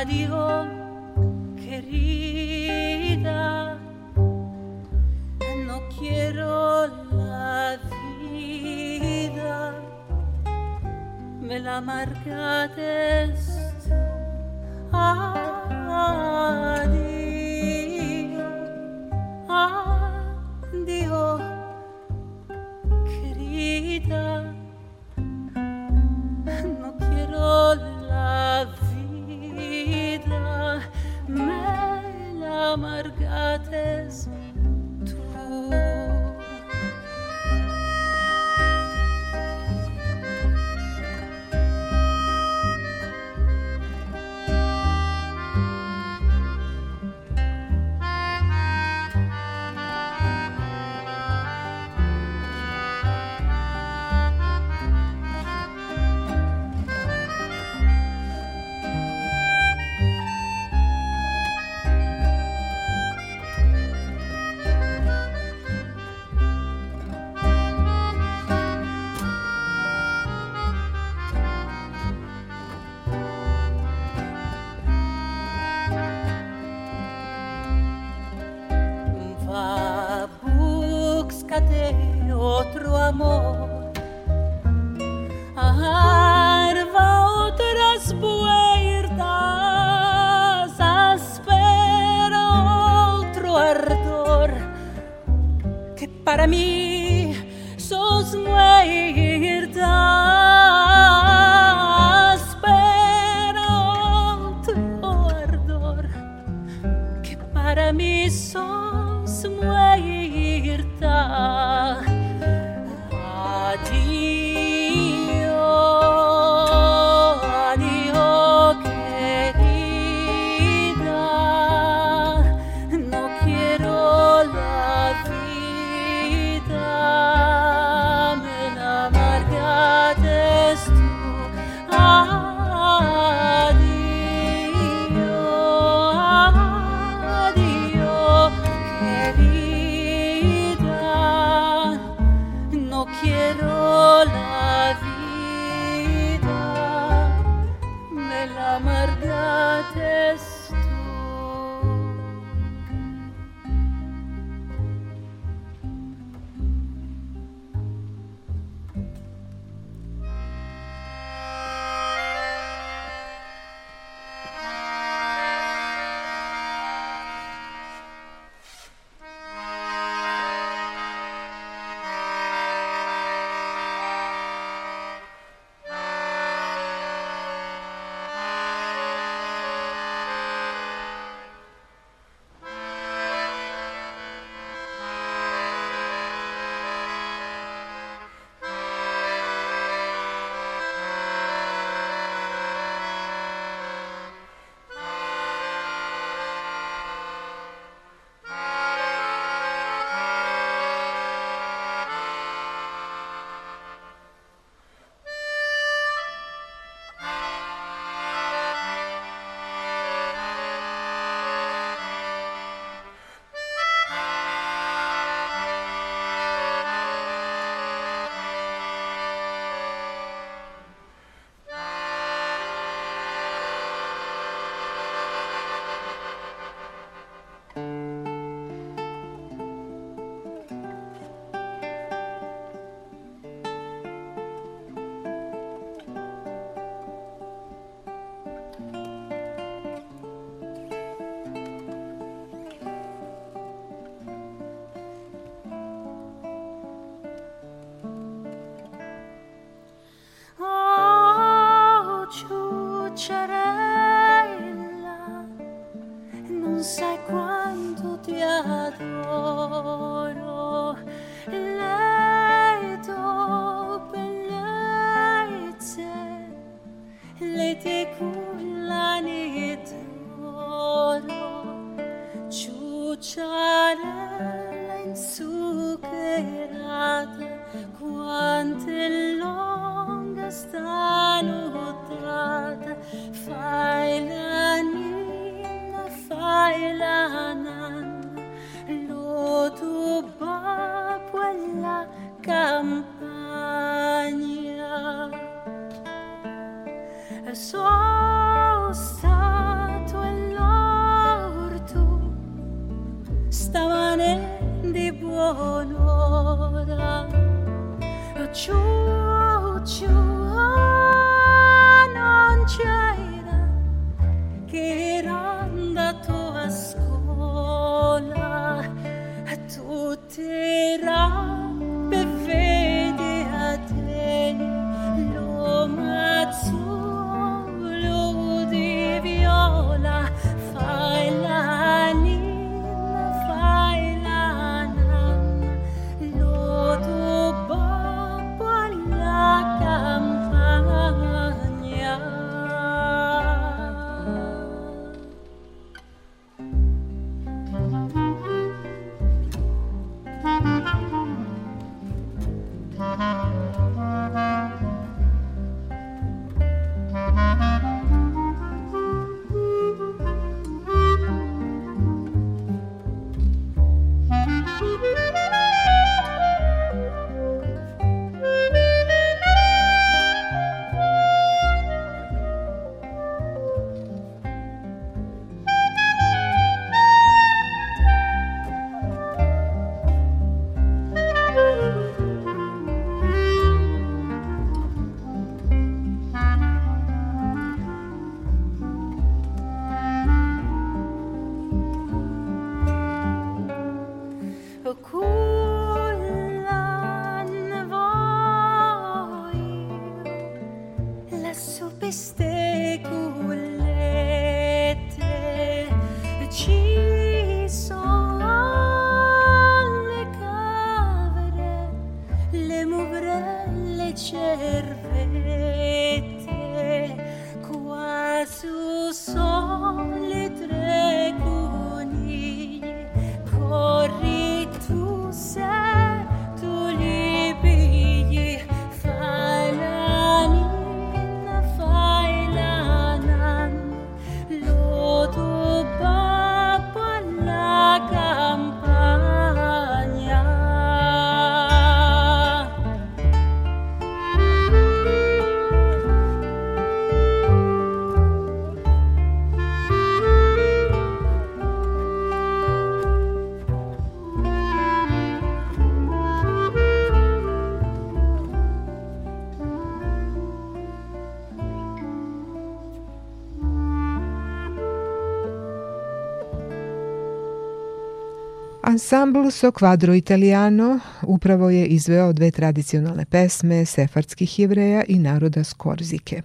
adiós, querida. No quiero la vida, me la marcaste. Adiós, adiós, querida. Ansambl So Quadro Italiano upravo je izveo dve tradicionalne pesme sefardskih jevreja i naroda Skorzike.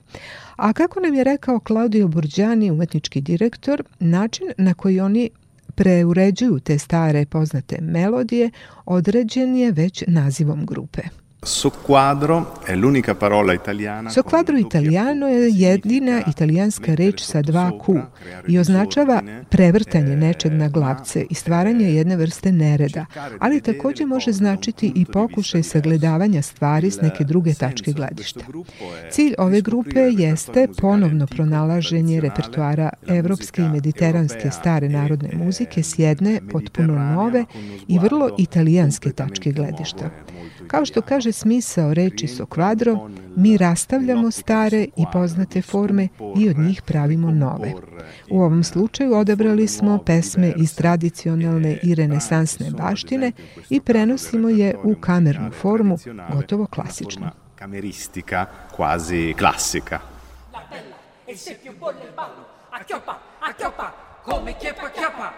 A kako nam je rekao Claudio Burđani, umetnički direktor, način na koji oni preuređuju te stare poznate melodije određen je već nazivom grupe. Soquadro je l'unica parola italiana. Soquadro italiano je jedina italijanska reč sa dva Q i označava prevrtanje eh, nečeg na glavce i stvaranje eh, jedne vrste nereda, ali takođe može značiti i pokušaj sagledavanja stvari s neke druge tačke gledišta. Cilj ove grupe jeste ponovno pronalaženje repertoara evropske i mediteranske stare e, narodne eh, muzike s jedne potpuno nove i vrlo italijanske tačke gledišta. Kao što kaže smisao reči so kvadro, mi rastavljamo stare i poznate forme i od njih pravimo nove. U ovom slučaju odabrali smo pesme iz tradicionalne i renesansne baštine i prenosimo je u kamernu formu, gotovo klasičnu. Kameristika, quasi klasika. La bella, e se bolle ballo, a chioppa, a chioppa, come chiappa chiappa.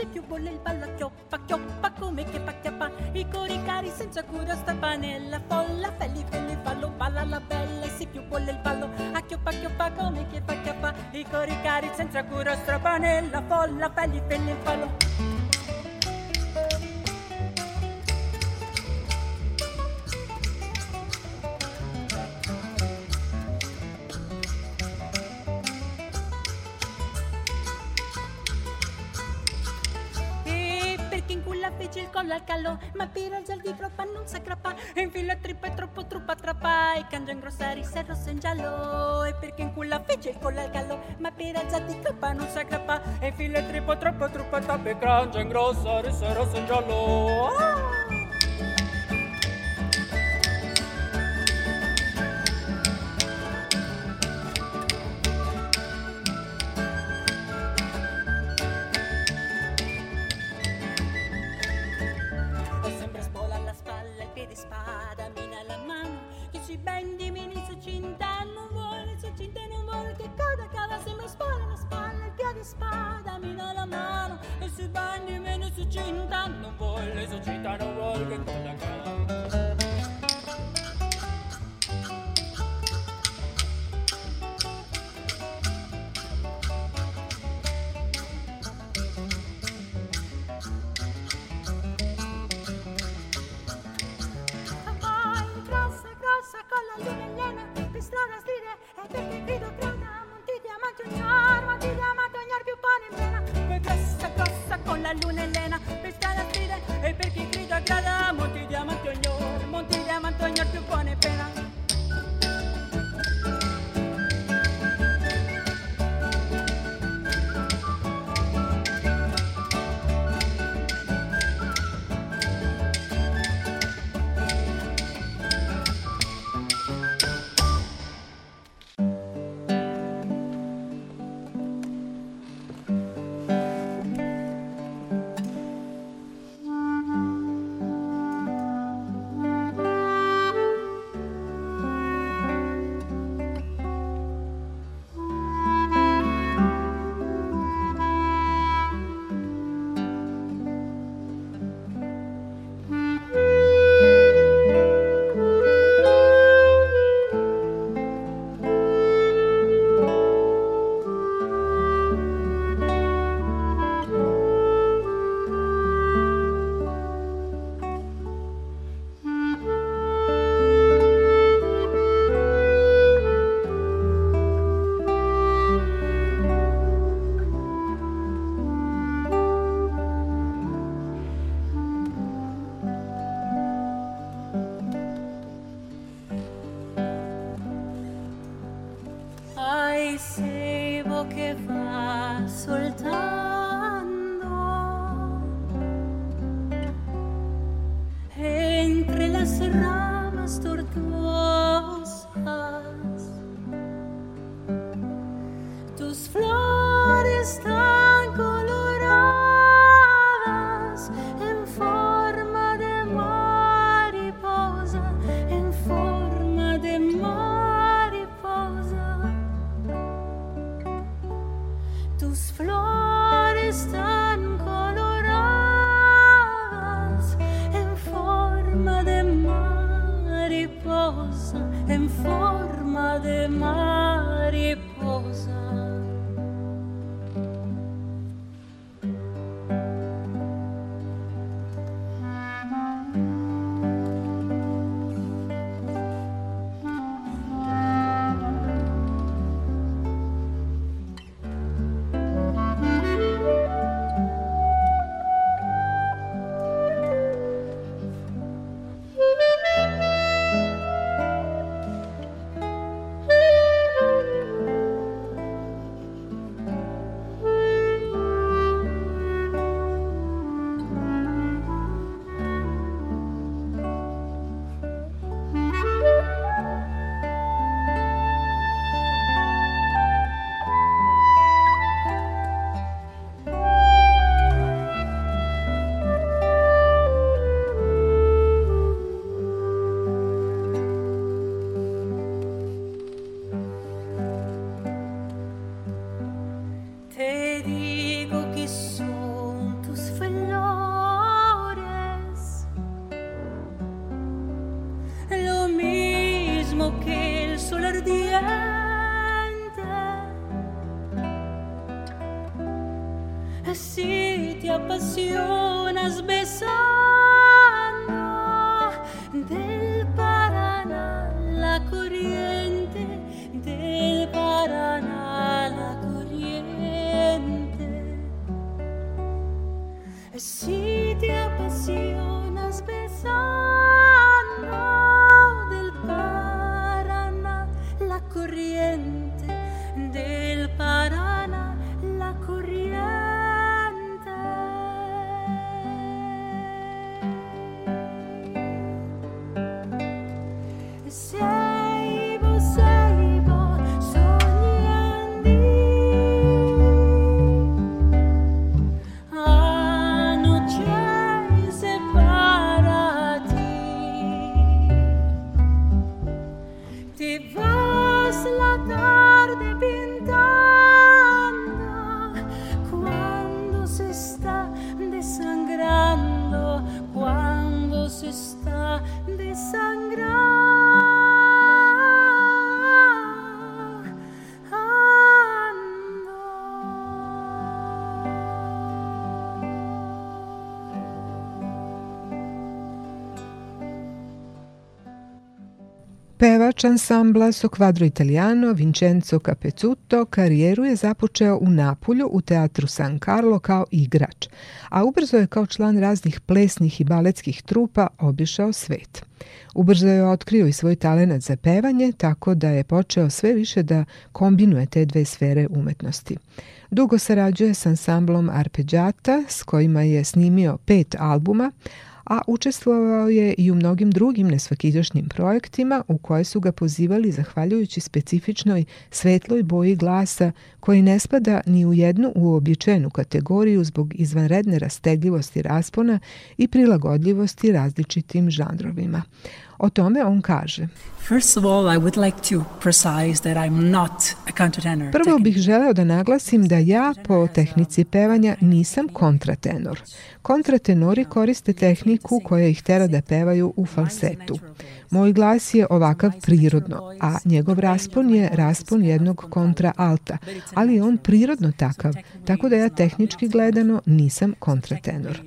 se più piovole il ballo acchioppa, chioppa come che pacchiappa, i coricari senza cura sta panella, folla, felli, felli, fallo, balla la bella, se più piovole il ballo acchioppa, chioppa come che pacchiappa, i coricari senza cura sta panella, folla, felli, felli, fallo. la fece con collo ma tira il gel di groppa, non s'aggrappa, e infila e troppo truppa trappa, e cangia ingrossare i serro in giallo, e perché in quella fece il collo al ma tira il gel di groppa, non s'aggrappa, e infila trippe troppo truppa trappa, e cangia ingrossare i serro in giallo. Ah! Izvođač ansambla Sokvadro Italiano Vincenzo Capezzuto karijeru je započeo u Napulju u teatru San Carlo kao igrač, a ubrzo je kao član raznih plesnih i baletskih trupa obišao svet. Ubrzo je otkrio i svoj talenat za pevanje, tako da je počeo sve više da kombinuje te dve sfere umetnosti. Dugo sarađuje s ansamblom Arpeggiata, s kojima je snimio pet albuma, a učestvovao je i u mnogim drugim nesvakidašnjim projektima u koje su ga pozivali zahvaljujući specifičnoj svetloj boji glasa koji ne spada ni u jednu uobičajenu kategoriju zbog izvanredne rastegljivosti raspona i prilagodljivosti različitim žanrovima. O tome on kaže. Prvo bih želeo da naglasim da ja po tehnici pevanja nisam kontratenor. Kontratenori koriste tehniku koja ih tera da pevaju u falsetu. Moj glas je ovakav prirodno, a njegov raspon je raspon jednog kontraalta, ali je on prirodno takav, tako da ja tehnički gledano nisam kontratenor.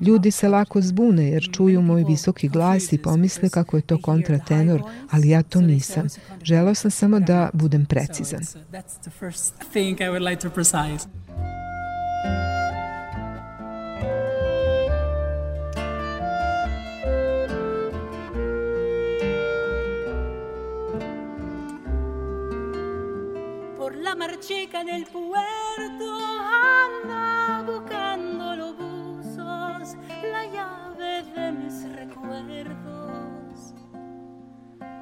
Ljudi se lako zbune jer čuju moj visoki glas i pomisle kako je to kontratenor, ali ja to nisam. Želao sam samo da budem precizan. Marchica en el puerto anda buscando los buzos, la llave de mis recuerdos.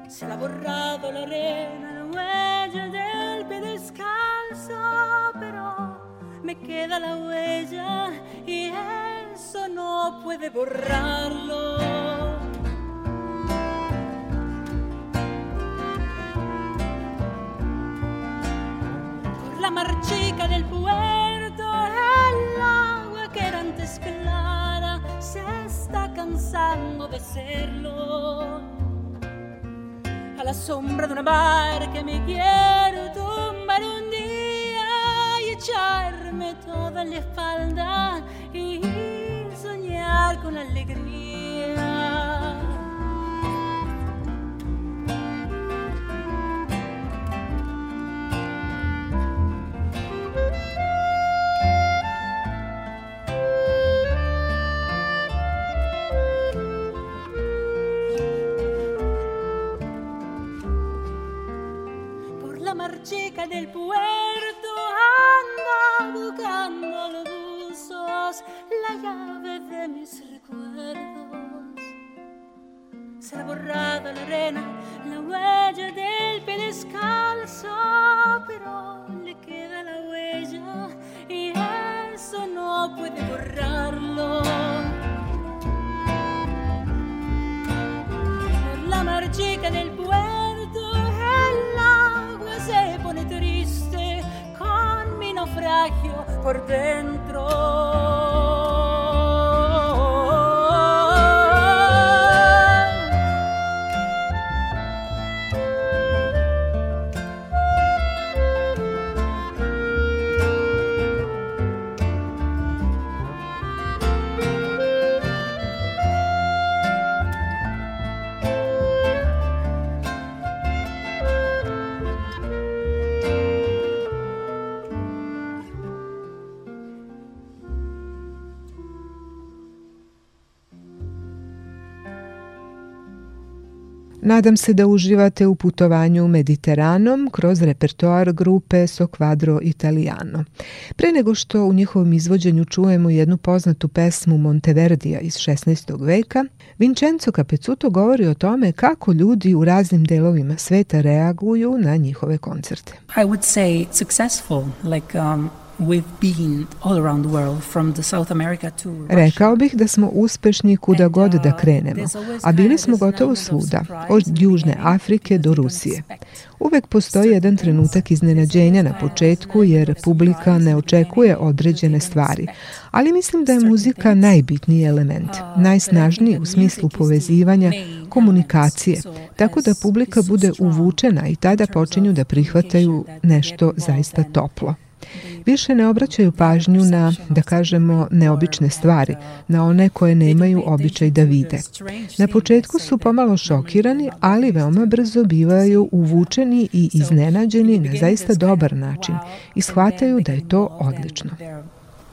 Se la ha borrado la arena, la huella del pie descalzo, pero me queda la huella y eso no puede borrarlo. la marchica del puerto, el agua que era antes clara se está cansando de serlo. A la sombra de una barca me quiero tumbar un día y echarme toda la espalda y soñar con alegría. chica del puerto anda buscando los buzos, la llave de mis recuerdos. Se ha borrado la arena, la huella del pie descalzo, pero le queda la huella y eso no puede borrarlo. la chica del puerto. fragio por dentro. Nadam se da uživate u putovanju Mediteranom kroz repertoar grupe Soquadro Italiano. Pre nego što u njihovom izvođenju čujemo jednu poznatu pesmu Monteverdija iz 16. veka, Vincenzo Capecuto govori o tome kako ljudi u raznim delovima sveta reaguju na njihove koncerte. I would say successful, like um... Rekao bih da smo uspešni kuda god da uh, krenemo, a bili smo gotovo svuda, od Južne Afrike do Rusije. Uvek postoji jedan trenutak iznenađenja na početku jer publika ne očekuje određene stvari, ali mislim da je muzika najbitniji element, uh, najsnažniji u smislu povezivanja, komunikacije, tako da publika bude uvučena i tada počinju da prihvataju nešto zaista toplo. Više ne obraćaju pažnju na, da kažemo, neobične stvari, na one koje nemaju običaj da vide. Na početku su pomalo šokirani, ali veoma brzo bivaju uvučeni i iznenađeni na zaista dobar način i shvataju da je to odlično.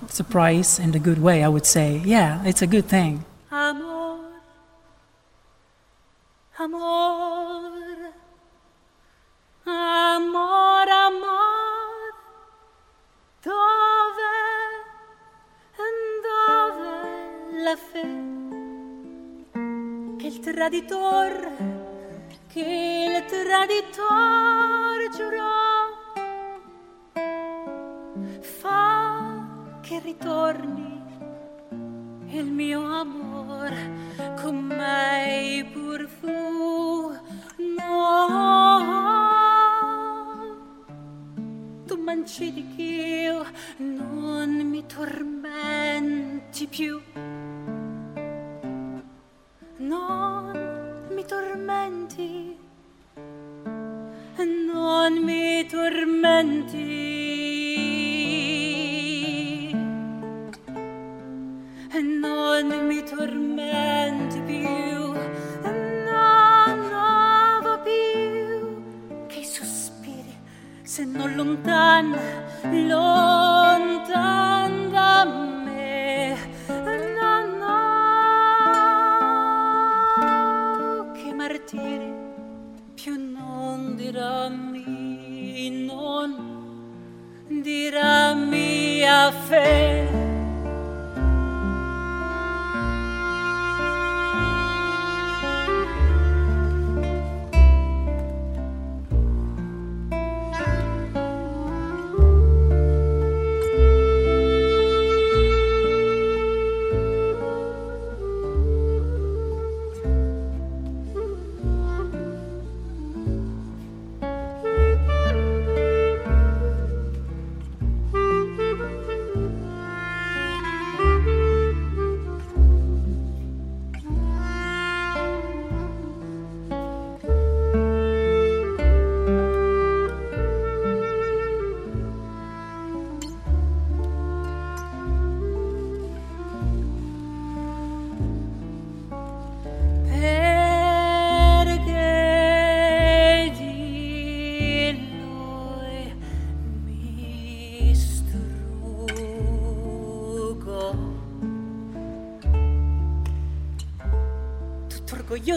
Surprise in a good way, I would say. Yeah, it's a good thing. Amor, amor, amor, amor. Dove andava la fe? Che il traditor, che il traditor giurò, fa che ritorni il mio amor con me pur fu. No mancini ch'io non mi tormenti più. Non mi tormenti, non mi tormenti, non mi tormenti più. se non lontana, lontana da me. No, no, che martiri più non dirammi, non dirammi a fede.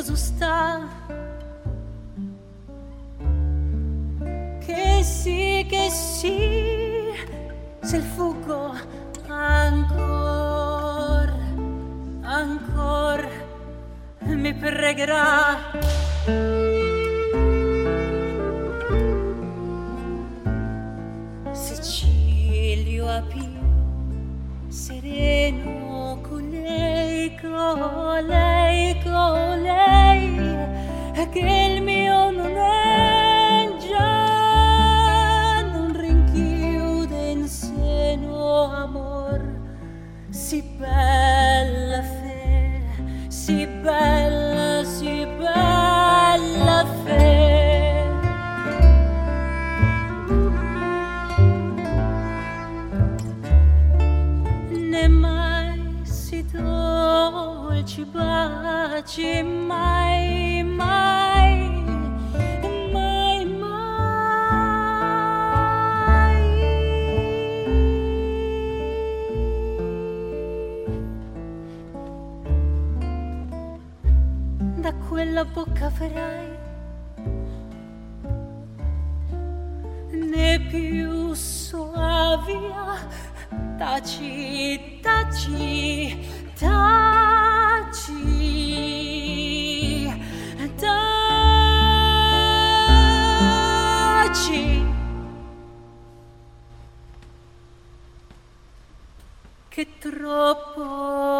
giusta che sì che sì se fuggo ancora ancora mi pregherà sereno oley oley Aquel già non rinchiude in seno amor Si bella fe, si bella baci, baci, mai, mai, mai, mai. Da quella bocca avrai né più suavia, taci, taci, taci. Oh.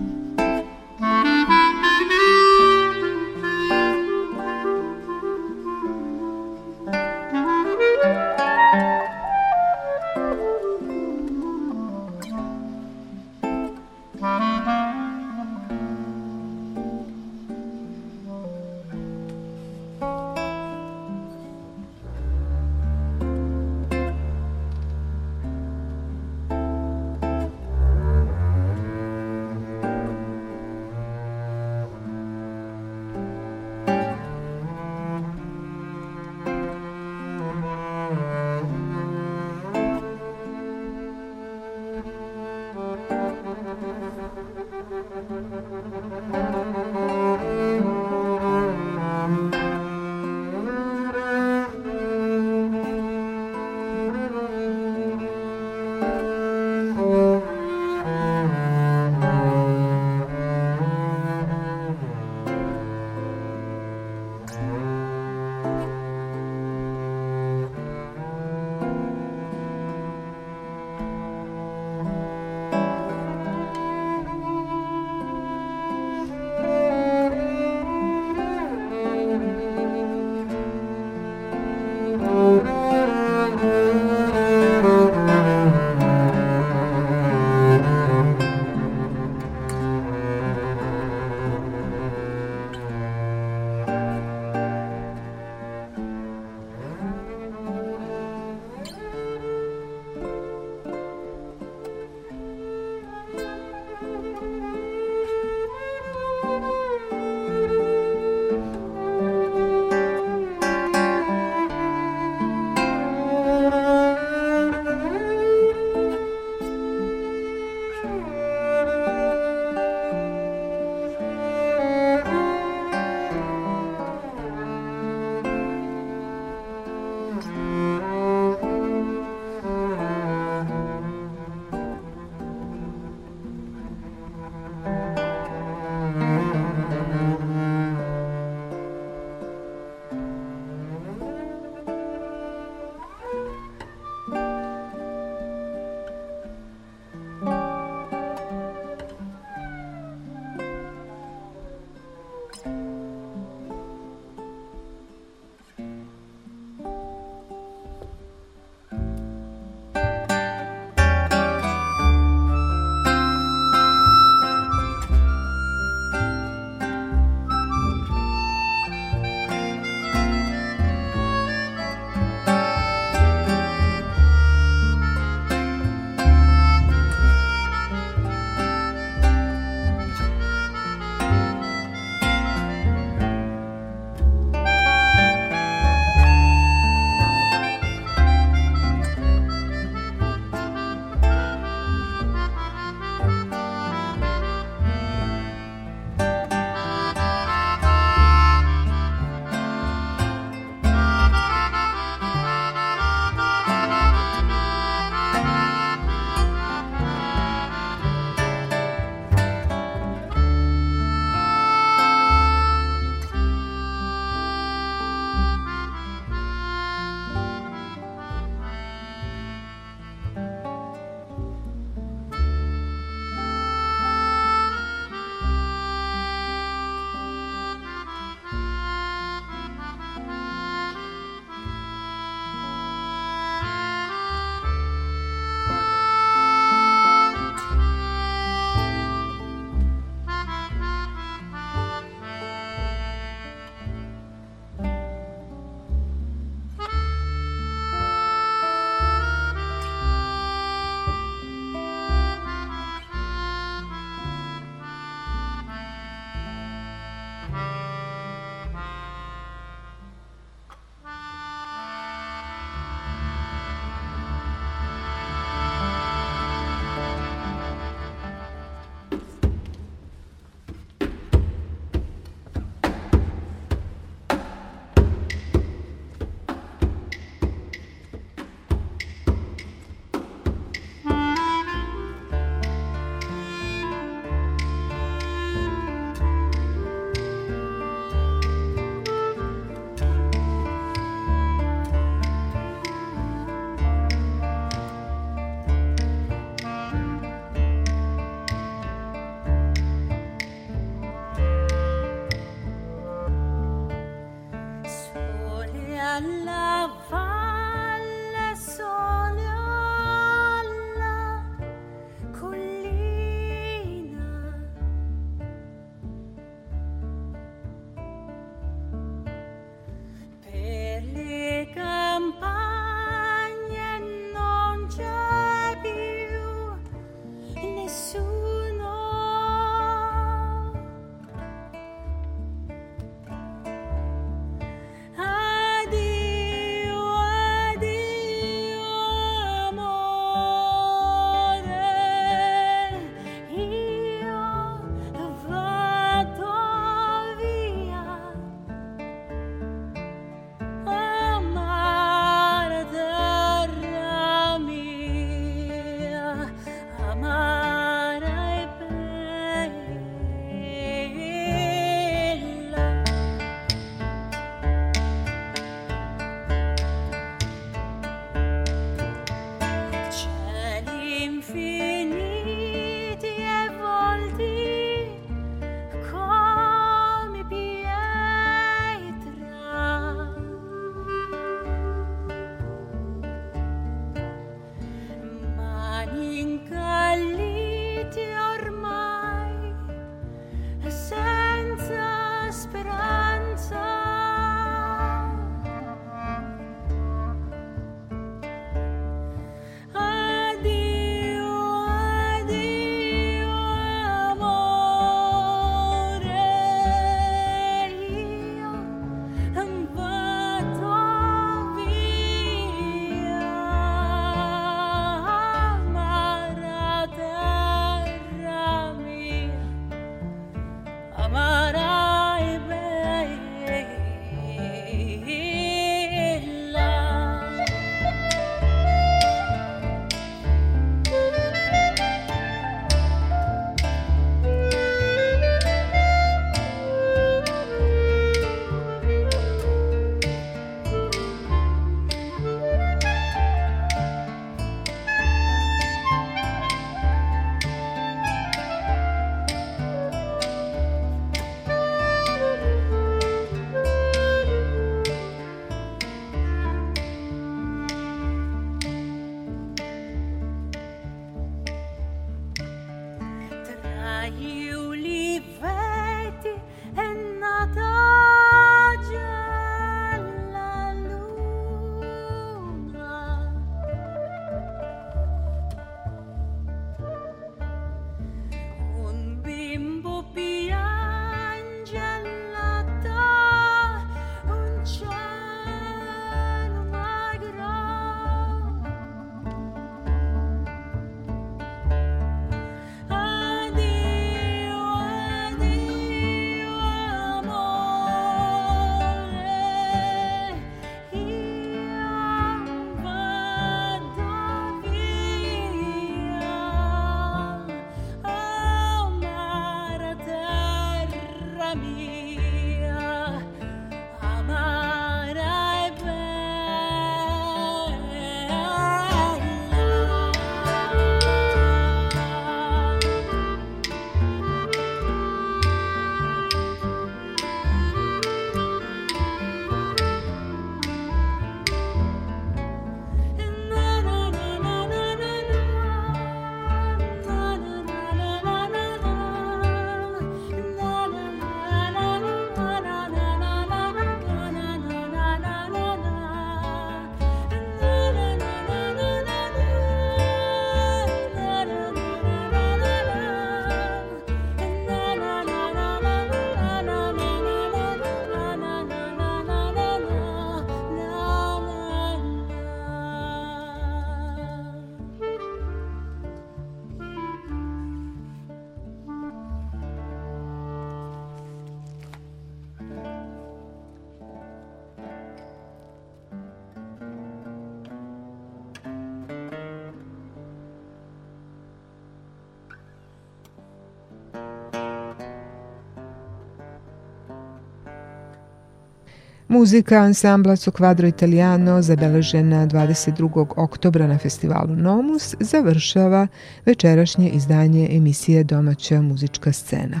Muzika ansambla su Quadro Italiano zabeležena 22. oktobra na festivalu Nomus završava večerašnje izdanje emisije Domaća muzička scena.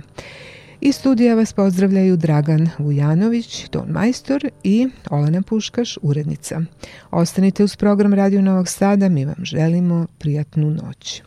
Iz studija vas pozdravljaju Dragan Vujanović, ton Majstor i Olena Puškaš, urednica. Ostanite uz program Radio Novog Sada, mi vam želimo prijatnu noć.